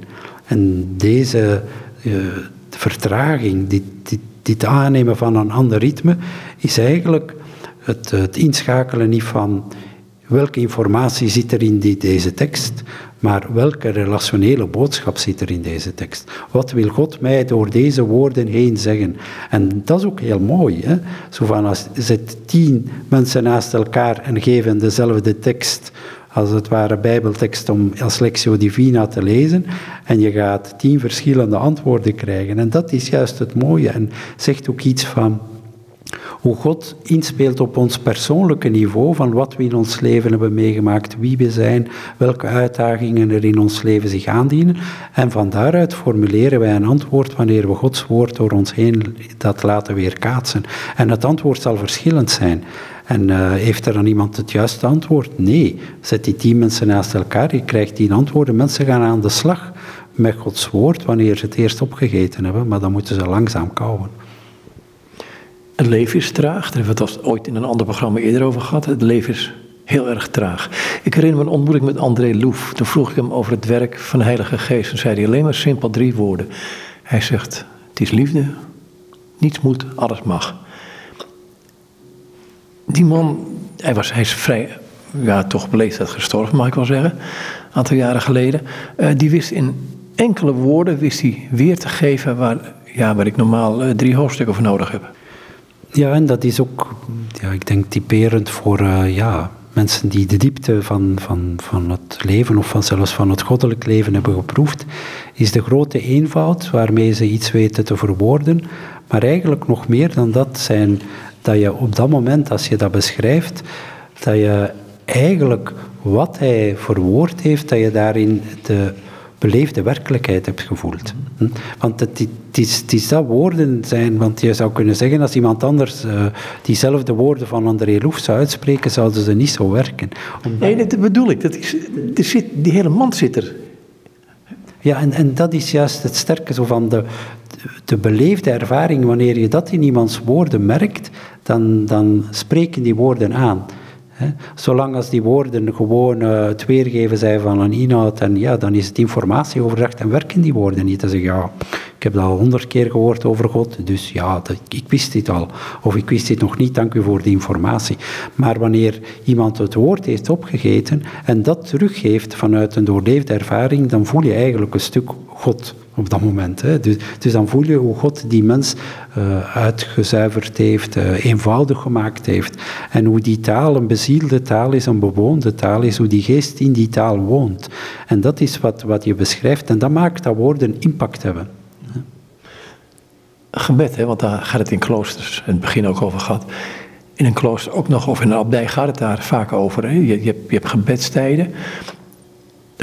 En deze uh, vertraging, dit, dit, dit, aannemen van een ander ritme, is eigenlijk het, het inschakelen niet van welke informatie zit er in die, deze tekst, Maar welke relationele boodschap zit er in deze tekst? Wat wil God mij door deze woorden heen zeggen? En dat is ook heel mooi. Hè? Zo van als zet tien mensen naast elkaar en geven dezelfde tekst als het ware bijbeltekst om als Lectio Divina te lezen en je gaat tien verschillende antwoorden krijgen. En dat is juist het mooie en zegt ook iets van hoe God inspeelt op ons persoonlijke niveau van wat we in ons leven hebben meegemaakt, wie we zijn, welke uitdagingen er in ons leven zich aandienen. En van daaruit formuleren wij een antwoord wanneer we Gods woord door ons heen dat laten weerkaatsen. En het antwoord zal verschillend zijn. En uh, heeft er dan iemand het juiste antwoord? Nee. Zet die tien mensen naast elkaar, je krijgt tien antwoorden. Mensen gaan aan de slag met Gods woord wanneer ze het eerst opgegeten hebben, maar dan moeten ze langzaam kauwen. Het leven is traag. Daar hebben we het ooit in een ander programma eerder over gehad. Het leven is heel erg traag. Ik herinner me een ontmoeting met André Loef. Toen vroeg ik hem over het werk van de Heilige Geest. En zei hij alleen maar simpel drie woorden. Hij zegt, het is liefde, niets moet, alles mag. Die man, hij, was, hij is vrij, ja toch beleefdheid gestorven mag ik wel zeggen. Een aantal jaren geleden. Uh, die wist in enkele woorden wist hij weer te geven waar, ja, waar ik normaal uh, drie hoofdstukken voor nodig heb. Ja, en dat is ook, ja, ik denk, typerend voor uh, ja, mensen die de diepte van, van, van het leven of van zelfs van het goddelijk leven hebben geproefd, is de grote eenvoud waarmee ze iets weten te verwoorden. Maar eigenlijk nog meer dan dat zijn dat je op dat moment, als je dat beschrijft, dat je eigenlijk wat hij verwoord heeft, dat je daarin de beleefde werkelijkheid hebt gevoeld. Hm? Want het, het, is, het is dat woorden zijn, want je zou kunnen zeggen, als iemand anders uh, diezelfde woorden van André Loef zou uitspreken, zouden ze niet zo werken. Omdat... Nee, dat bedoel ik. Dat is, er zit, die hele man zit er. Ja, en, en dat is juist het sterke zo van de, de beleefde ervaring. Wanneer je dat in iemands woorden merkt, dan, dan spreken die woorden aan. Zolang als die woorden gewoon uh, het weergeven zijn van een inhoud, en ja, dan is het informatieoverdracht en werken die woorden niet. Dan zeg je, ja, ik heb dat al honderd keer gehoord over God, dus ja, ik wist dit al. Of ik wist dit nog niet, dank u voor die informatie. Maar wanneer iemand het woord heeft opgegeten en dat teruggeeft vanuit een doorleefde ervaring, dan voel je eigenlijk een stuk God op dat moment. Hè. Dus, dus, dan voel je hoe God die mens uh, uitgezuiverd heeft, uh, eenvoudig gemaakt heeft. En hoe die taal een bezielde taal is, een bewoonde taal is, hoe die geest in die taal woont. En dat is wat, wat je beschrijft en dat maakt dat woorden impact hebben. Gebed, hè, want daar gaat het in kloosters, in het begin ook over gehad. In een klooster ook nog, of in een abdij gaat het daar vaak over. Hè. Je, je, hebt, je hebt gebedstijden.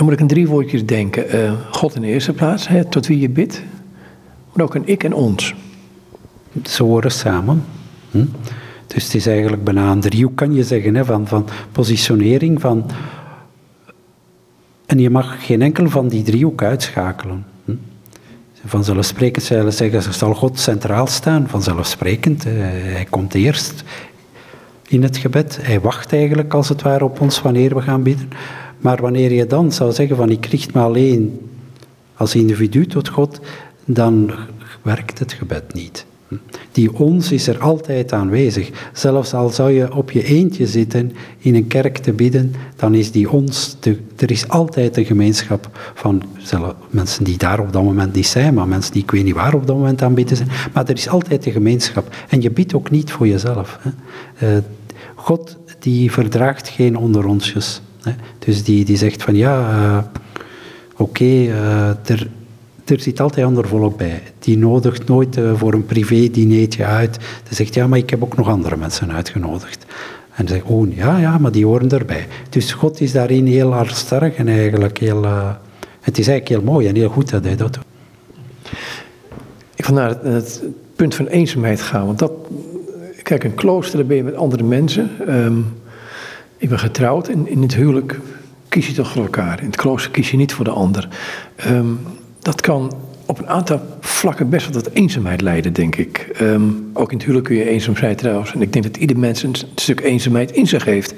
Dan moet ik in drie woordjes denken. Uh, God in de eerste plaats, hè, tot wie je bidt. Maar ook een ik en ons. Ze horen samen. Hm? Dus het is eigenlijk bijna een driehoek, kan je zeggen, hè, van, van positionering. Van, en je mag geen enkel van die driehoek uitschakelen. Hm? Vanzelfsprekend zeggen ze, zal God centraal staan. Vanzelfsprekend, hij komt eerst in het gebed. Hij wacht eigenlijk als het ware op ons wanneer we gaan bidden. Maar wanneer je dan zou zeggen van ik richt me alleen als individu tot God, dan werkt het gebed niet. Die ons is er altijd aanwezig. Zelfs al zou je op je eentje zitten in een kerk te bidden, dan is die ons, er is altijd een gemeenschap van mensen die daar op dat moment niet zijn, maar mensen die ik weet niet waar op dat moment aan bidden zijn. Maar er is altijd een gemeenschap. En je bidt ook niet voor jezelf. Hè. Uh, God die verdraagt geen onderonsjes. Hè. Dus die, die zegt van ja, uh, oké, uh, er, er zit altijd ander volk bij. Die nodigt nooit uh, voor een privé-dineetje uit. Die zegt ja, maar ik heb ook nog andere mensen uitgenodigd. En zegt, oh ja, ja, maar die horen erbij. Dus God is daarin heel sterk en eigenlijk heel... het is eigenlijk heel mooi en heel goed dat hij dat doet. Ik wil naar het, punt van eenzaamheid gaan. Want dat, kijk, een klooster, ben je met andere mensen. Um, ik ben getrouwd en in het huwelijk kies je toch voor elkaar. In het klooster kies je niet voor de ander. Um, dat kan op een aantal vlakken best wel tot eenzaamheid leiden, denk ik. Um, ook in het huwelijk kun je eenzaam zijn trouwens. En ik denk dat ieder mens een stuk eenzaamheid in zich heeft.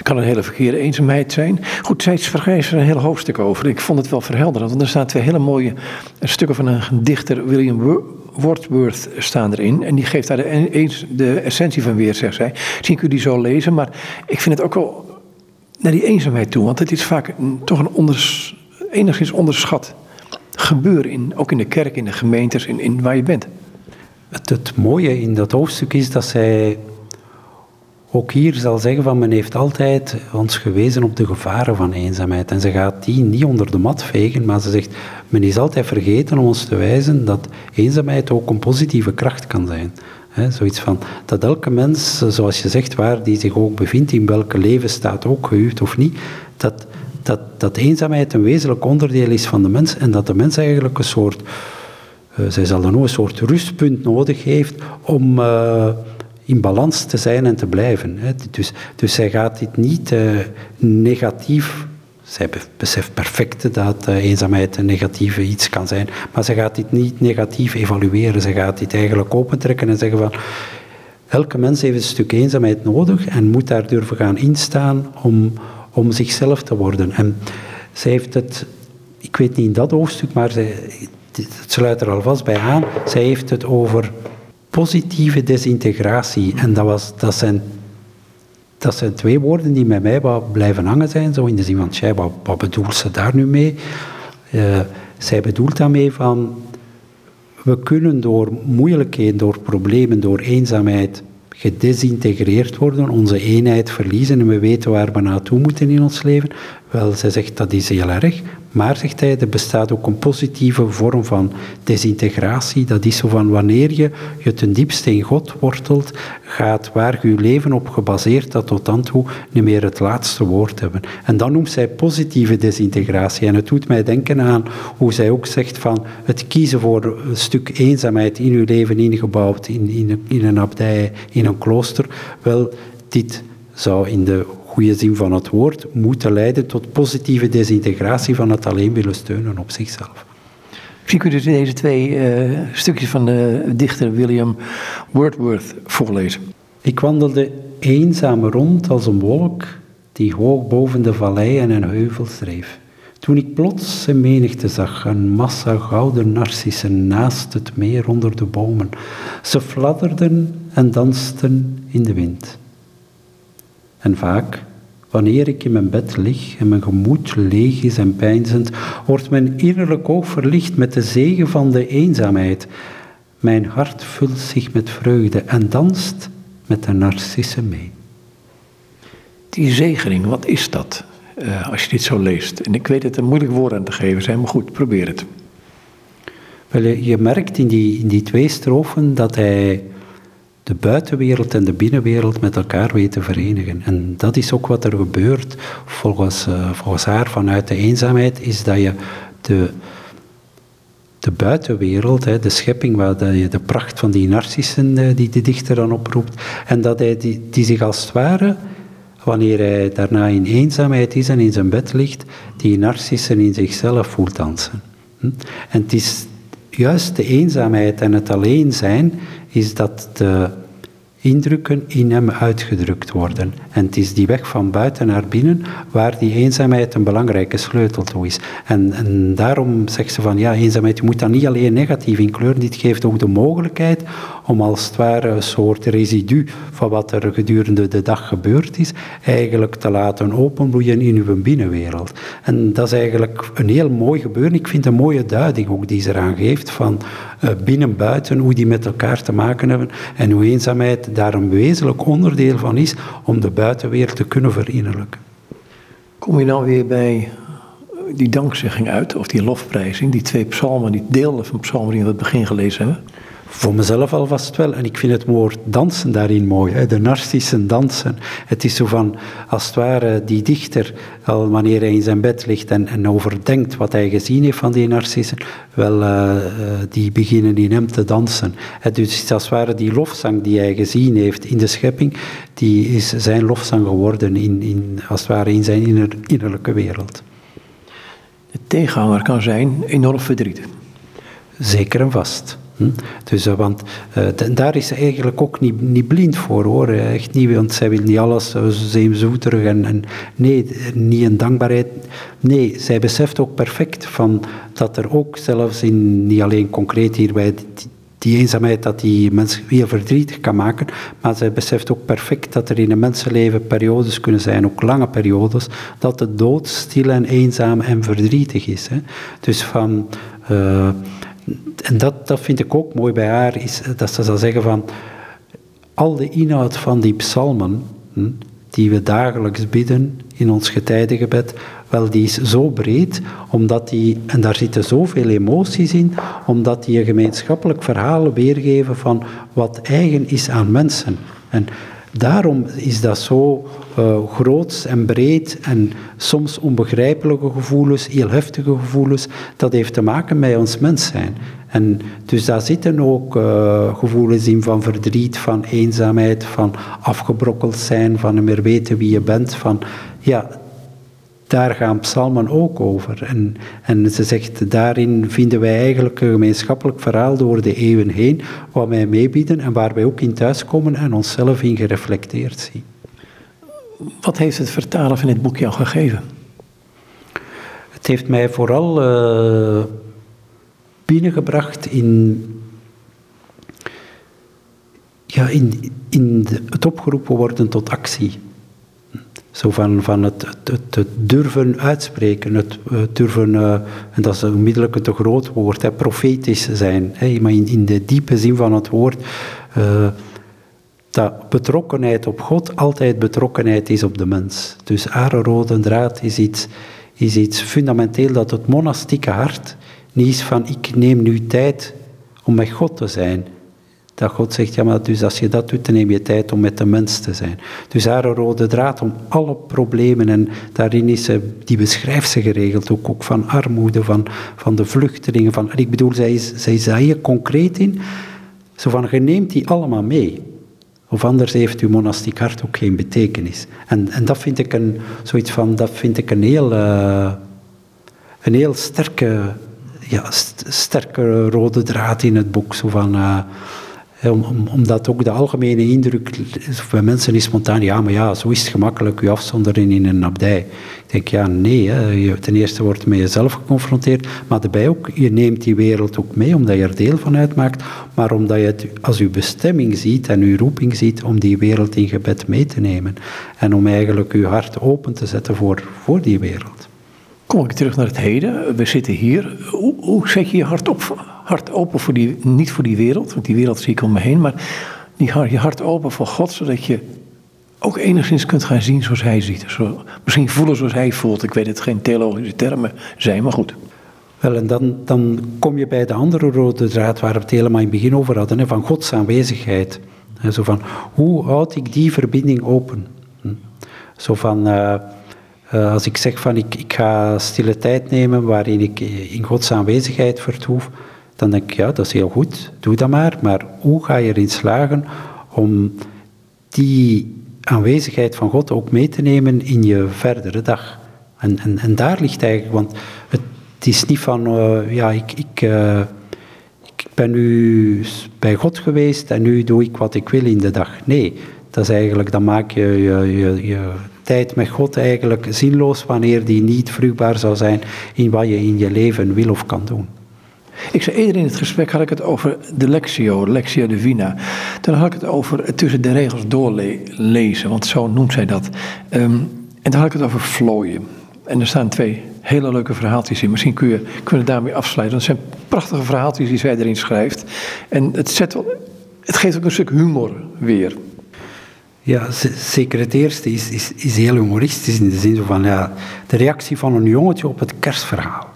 Het kan een hele verkeerde eenzaamheid zijn. Goed, zij schrijft er een heel hoofdstuk over. Ik vond het wel verhelderend, want er staan twee hele mooie stukken van een dichter, William Wordsworth, staan erin. En die geeft daar de, de essentie van weer, zegt zij. Misschien kun je die zo lezen, maar ik vind het ook wel naar die eenzaamheid toe. Want het is vaak toch een enigszins onderschat gebeuren, in, ook in de kerk, in de gemeentes, in, in waar je bent. Het, het mooie in dat hoofdstuk is dat zij ook hier zal zeggen van men heeft altijd ons gewezen op de gevaren van eenzaamheid. En ze gaat die niet onder de mat vegen, maar ze zegt men is altijd vergeten om ons te wijzen dat eenzaamheid ook een positieve kracht kan zijn. zoiets van dat elke mens, zoals je zegt, waar die zich ook bevindt, in welke levensstaat ook gehuwd of niet, dat, dat, dat eenzaamheid een wezenlijk onderdeel is van de mens en dat de mens eigenlijk een soort, uh, zij zal dan ook een soort rustpunt nodig heeft om... Uh, in balans te zijn en te blijven. Dus, dus zij gaat dit niet uh, negatief. Zij beseft perfect dat uh, eenzaamheid een negatieve iets kan zijn, maar zij gaat dit niet negatief evalueren. Zij gaat dit eigenlijk opentrekken en zeggen van. Elke mens heeft een stuk eenzaamheid nodig en moet daar durven gaan instaan om, om zichzelf te worden. En zij heeft het, ik weet niet in dat hoofdstuk, maar zij, het sluit er alvast bij aan. Zij heeft het over positieve desintegratie. En dat, was, dat, zijn, dat zijn twee woorden die met mij blijven hangen zijn. Zo in de zin van, wat, wat bedoelt ze daar nu mee? Uh, zij bedoelt daarmee van, we kunnen door moeilijkheden, door problemen, door eenzaamheid gedesintegreerd worden, onze eenheid verliezen en we weten waar we naartoe moeten in ons leven. Wel, zij zegt dat is heel erg, maar zegt hij, er bestaat ook een positieve vorm van desintegratie. Dat is zo van wanneer je je ten diepste in God wortelt, gaat waar je leven op gebaseerd dat tot dan toe niet meer het laatste woord hebben. En dan noemt zij positieve desintegratie. En het doet mij denken aan hoe zij ook zegt van het kiezen voor een stuk eenzaamheid in uw leven ingebouwd, in, in, in een abdij, in een klooster. Wel, dit zou in de goede zin van het woord, moeten leiden tot positieve desintegratie van het alleen willen steunen op zichzelf. Misschien kunt u deze twee uh, stukjes van de dichter William Wordsworth voorlezen. Ik wandelde eenzaam rond als een wolk die hoog boven de valleien en heuvels dreef. Toen ik plots een menigte zag, een massa gouden narcissen naast het meer onder de bomen. Ze fladderden en dansten in de wind. En vaak, wanneer ik in mijn bed lig en mijn gemoed leeg is en pijnzend, wordt mijn innerlijk oog verlicht met de zegen van de eenzaamheid. Mijn hart vult zich met vreugde en danst met de narcissen mee. Die zegening, wat is dat? Uh, als je dit zo leest. En ik weet het een moeilijk woord aan te geven zijn, maar goed, probeer het. Wel, je merkt in die, in die twee strofen dat hij de buitenwereld en de binnenwereld met elkaar weet te verenigen. En dat is ook wat er gebeurt volgens, uh, volgens haar vanuit de eenzaamheid, is dat je de, de buitenwereld, hè, de schepping, waar je de pracht van die narcissen uh, die de dichter dan oproept, en dat hij die, die zich als het ware, wanneer hij daarna in eenzaamheid is en in zijn bed ligt, die narcissen in zichzelf voelt dansen. Hm? En het is juist de eenzaamheid en het alleen zijn, is dat de indrukken in hem uitgedrukt worden. En het is die weg van buiten naar binnen waar die eenzaamheid een belangrijke sleutel toe is. En, en daarom zegt ze van ja, eenzaamheid, je moet dat niet alleen negatief inkleuren, dit geeft ook de mogelijkheid om als het ware een soort residu van wat er gedurende de dag gebeurd is, eigenlijk te laten openbloeien in uw binnenwereld. En dat is eigenlijk een heel mooi gebeuren. Ik vind een mooie duiding ook die ze eraan geeft van uh, binnen-buiten, hoe die met elkaar te maken hebben en hoe eenzaamheid daar een wezenlijk onderdeel van is om de buitenwereld te kunnen verinnerlijken. Kom je nou weer bij die dankzegging uit, of die lofprijzing, die twee psalmen, die delen van psalmen die we in het begin gelezen hebben? Voor mezelf alvast wel. En ik vind het woord dansen daarin mooi. Hè? De narcissen dansen. Het is zo van, als het ware, die dichter, al wanneer hij in zijn bed ligt en, en overdenkt wat hij gezien heeft van die narcissen, wel, uh, die beginnen in hem te dansen. Het is als het ware die lofzang die hij gezien heeft in de schepping, die is zijn lofzang geworden in, in, als het ware in zijn inner, innerlijke wereld. De tegenhanger kan zijn enorm verdriet. Zeker en vast. Hm? Dus, uh, want uh, daar is ze eigenlijk ook niet, niet blind voor hoor. Echt niet, want zij wil niet alles uh, zeemzoeterig en, en nee, niet een dankbaarheid. Nee, zij beseft ook perfect van dat er ook zelfs in, niet alleen concreet hier bij die eenzaamheid dat die mensen heel verdrietig kan maken, maar zij beseft ook perfect dat er in een mensenleven periodes kunnen zijn, ook lange periodes, dat de dood stil en eenzaam en verdrietig is. Hè. Dus van... en dat, dat vind ik ook mooi bij haar, is dat ze zal zeggen van al de inhoud van die psalmen, hm, die we dagelijks bidden in ons getijdengebed, wel, die is zo breed, omdat die, en daar zitten zoveel emoties in, omdat die een gemeenschappelijk verhaal weergeven van wat eigen is aan mensen. En daarom is dat zo uh, groots en breed en soms onbegrijpelijke gevoelens, heel heftige gevoelens. Dat heeft te maken met ons mens zijn. En dus daar zitten ook uh, gevoelens in van verdriet, van eenzaamheid, van afgebrokkeld zijn, van niet meer weten wie je bent. Van, ja, daar gaan psalmen ook over. En, en ze zegt, daarin vinden wij eigenlijk een gemeenschappelijk verhaal door de eeuwen heen, wat wij meebieden en waar wij ook in thuiskomen en onszelf in gereflecteerd zien. Wat heeft het vertalen van dit boek jou gegeven? Het heeft mij vooral uh, binnengebracht in, ja, in, in het opgeroepen worden tot actie. Zo van, van het, het, durven uitspreken, het, durven, uh, en dat is onmiddellijk een te groot woord, hè, profetisch zijn. Hè, maar in, in de diepe zin van het woord, uh, dat betrokkenheid op God altijd betrokkenheid is op de mens. Dus rode draad is iets, is iets fundamenteel dat het monastieke hart niet is van ik neem nu tijd om met God te zijn. Dat God zegt, ja maar dus als je dat doet, dan neem je tijd om met de mens te zijn. Dus haar rode draad om alle problemen, en daarin is ze, die beschrijft ze geregeld, ook, ook van armoede, van, van de vluchtelingen. Van, ik bedoel, zij is, zij concreet in. Zo van, je neemt die allemaal mee. Of anders heeft uw monastiek hart ook geen betekenis. En, en dat vind ik een, zoiets van, dat vind ik een heel, uh, een heel sterke, ja, sterke rode draad in het boek. Zo van, uh, om, om, omdat ook de algemene indruk bij mensen is spontaan, ja, maar ja, zo is het gemakkelijk, je afzonderen in een abdij. Ik denk, ja, nee, ten eerste wordt met jezelf geconfronteerd, maar daarbij ook, je neemt die wereld ook mee, omdat je er deel van uitmaakt, maar omdat je het als je bestemming ziet en je roeping ziet om die wereld in gebed mee te nemen. En om eigenlijk je hart open te zetten voor, voor die wereld. Kom ik terug naar het heden. We zitten hier. Hoe, hoe zet je je hart op hart open voor die, niet voor die wereld, want die wereld zie ik om me heen, maar die, je hart open voor God, zodat je ook enigszins kunt gaan zien zoals Hij ziet. Zo, misschien voelen zoals Hij voelt. Ik weet het geen theologische termen zijn, maar goed. Wel, en dan, dan kom je bij de andere rode draad waar we het helemaal in het begin over hadden, hè, van Gods aanwezigheid. Zo van, hoe houd ik die verbinding open? Hm. Zo van, uh, uh, als ik zeg van, ik, ik ga stille tijd nemen waarin ik in Gods aanwezigheid vertoef, dan denk ik, ja, dat is heel goed, doe dat maar. Maar hoe ga je erin slagen om die aanwezigheid van God ook mee te nemen in je verdere dag? En, en, en daar ligt eigenlijk, want het, is niet van, uh, ja, ik, ik, uh, ik ben nu bij God geweest en nu doe ik wat ik wil in de dag. Nee, dat is eigenlijk, dan maak je je, je, je tijd met God eigenlijk zinloos wanneer die niet vruchtbaar zou zijn in wat je in je leven wil of kan doen. Ik zei eerder in het gesprek had ik het over de Lectio, Lectio Divina. Toen had ik het over tussen de regels doorlezen, want zo noemt zij dat. Um, en dan had ik het over vlooien. En er staan twee hele leuke verhaaltjes in. Misschien kun je, kunnen we daarmee afsluiten. Dat zijn prachtige verhaaltjes die zij erin schrijft. En het, zet wel, het geeft ook een stuk humor weer. Ja, zeker het eerste is, is, is heel humoristisch in de zin van ja, de reactie van een jongetje op het kerstverhaal.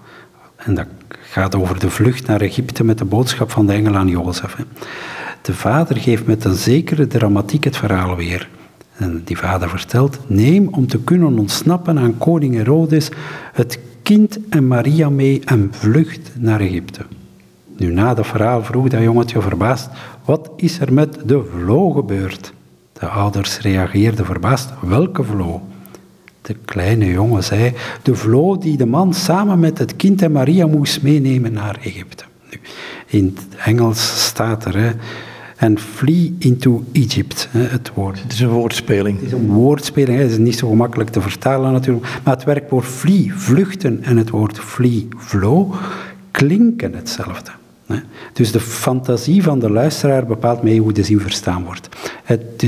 En dat gaat over de vlucht naar Egypte met de boodschap van de engel aan Jozef. De vader geeft met een zekere dramatiek het verhaal weer. En die vader vertelt, neem om te kunnen ontsnappen aan koning Herodes het kind en Maria mee en vlucht naar Egypte. Nu na dat verhaal vroeg dat jongetje verbaasd, wat is er met de vlo gebeurd? De ouders reageerden verbaasd, welke vlo? De kleine jongen zei, de vlo die de man samen met het kind en Maria moest meenemen naar Egypte. Nu, in het Engels staat er, hè, en flee into Egypt, hè, het woord. Het is een woordspeling. Het is een woordspeling, hè. het is niet zo gemakkelijk te vertalen natuurlijk. Maar het werkwoord flee, vluchten, en het woord flee, flow, klinken hetzelfde. Dus de fantasie van de luisteraar bepaalt mee hoe de zin verstaan wordt.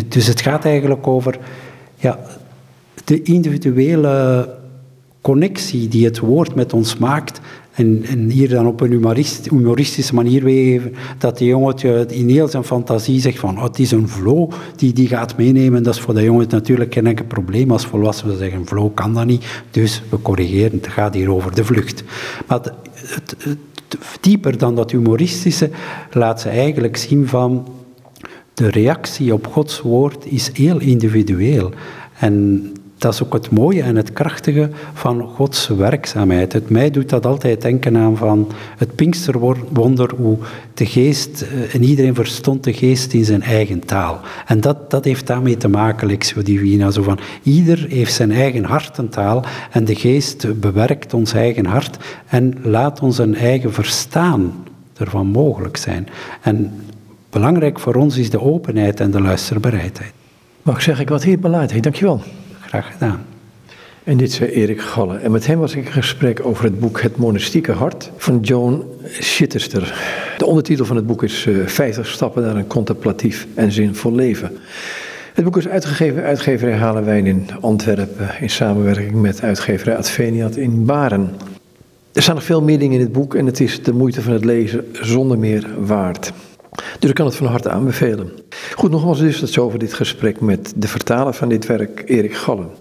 dus het gaat eigenlijk over ja, de individuele connectie die het woord met ons maakt. En, en hier dan op een humoristische manier weergeven, dat die jongetje in heel zijn fantasie zegt van, oh, het is een flow die die gaat meenemen. Dat is voor de jongen natuurlijk geen enkel probleem. Als volwassenen zeggen, flow kan dat niet, dus we corrigeren, het gaat hier over de vlucht. Maar het, dieper dan dat humoristische laat ze eigenlijk zien van, de reactie op Gods woord is heel individueel. En dat is ook het mooie en het krachtige van Gods werkzaamheid. Het mij doet dat altijd denken aan van het Pinksterwonder, hoe de geest, eh, en iedereen verstond de geest in zijn eigen taal. En dat, dat heeft daarmee te maken, Lexio Divina, zo van ieder heeft zijn eigen hartentaal en de geest bewerkt ons eigen hart en laat ons een eigen verstaan ervan mogelijk zijn. En belangrijk voor ons is de openheid en de luisterbereidheid. Mag zeggen, ik wat hier beleid. Dankjewel. Graag gedaan. En dit zei Erik Galle. En met hem was ik in gesprek over het boek Het Monastieke Hart van Joan Schitterster. De ondertitel van het boek is 50 eh, stappen naar een contemplatief en zinvol leven. Het boek is uitgegeven uitgeverij Halenwijn in Antwerpen in samenwerking met uitgeverij Adveniat in Baren. Er staan nog veel meer dingen in het boek en het is de moeite van het lezen zonder meer waard. Dus ik kan het van harte aanbevelen. Goed, nogmaals dus dat zo over dit gesprek met de vertaler van dit werk, Erik Gallen.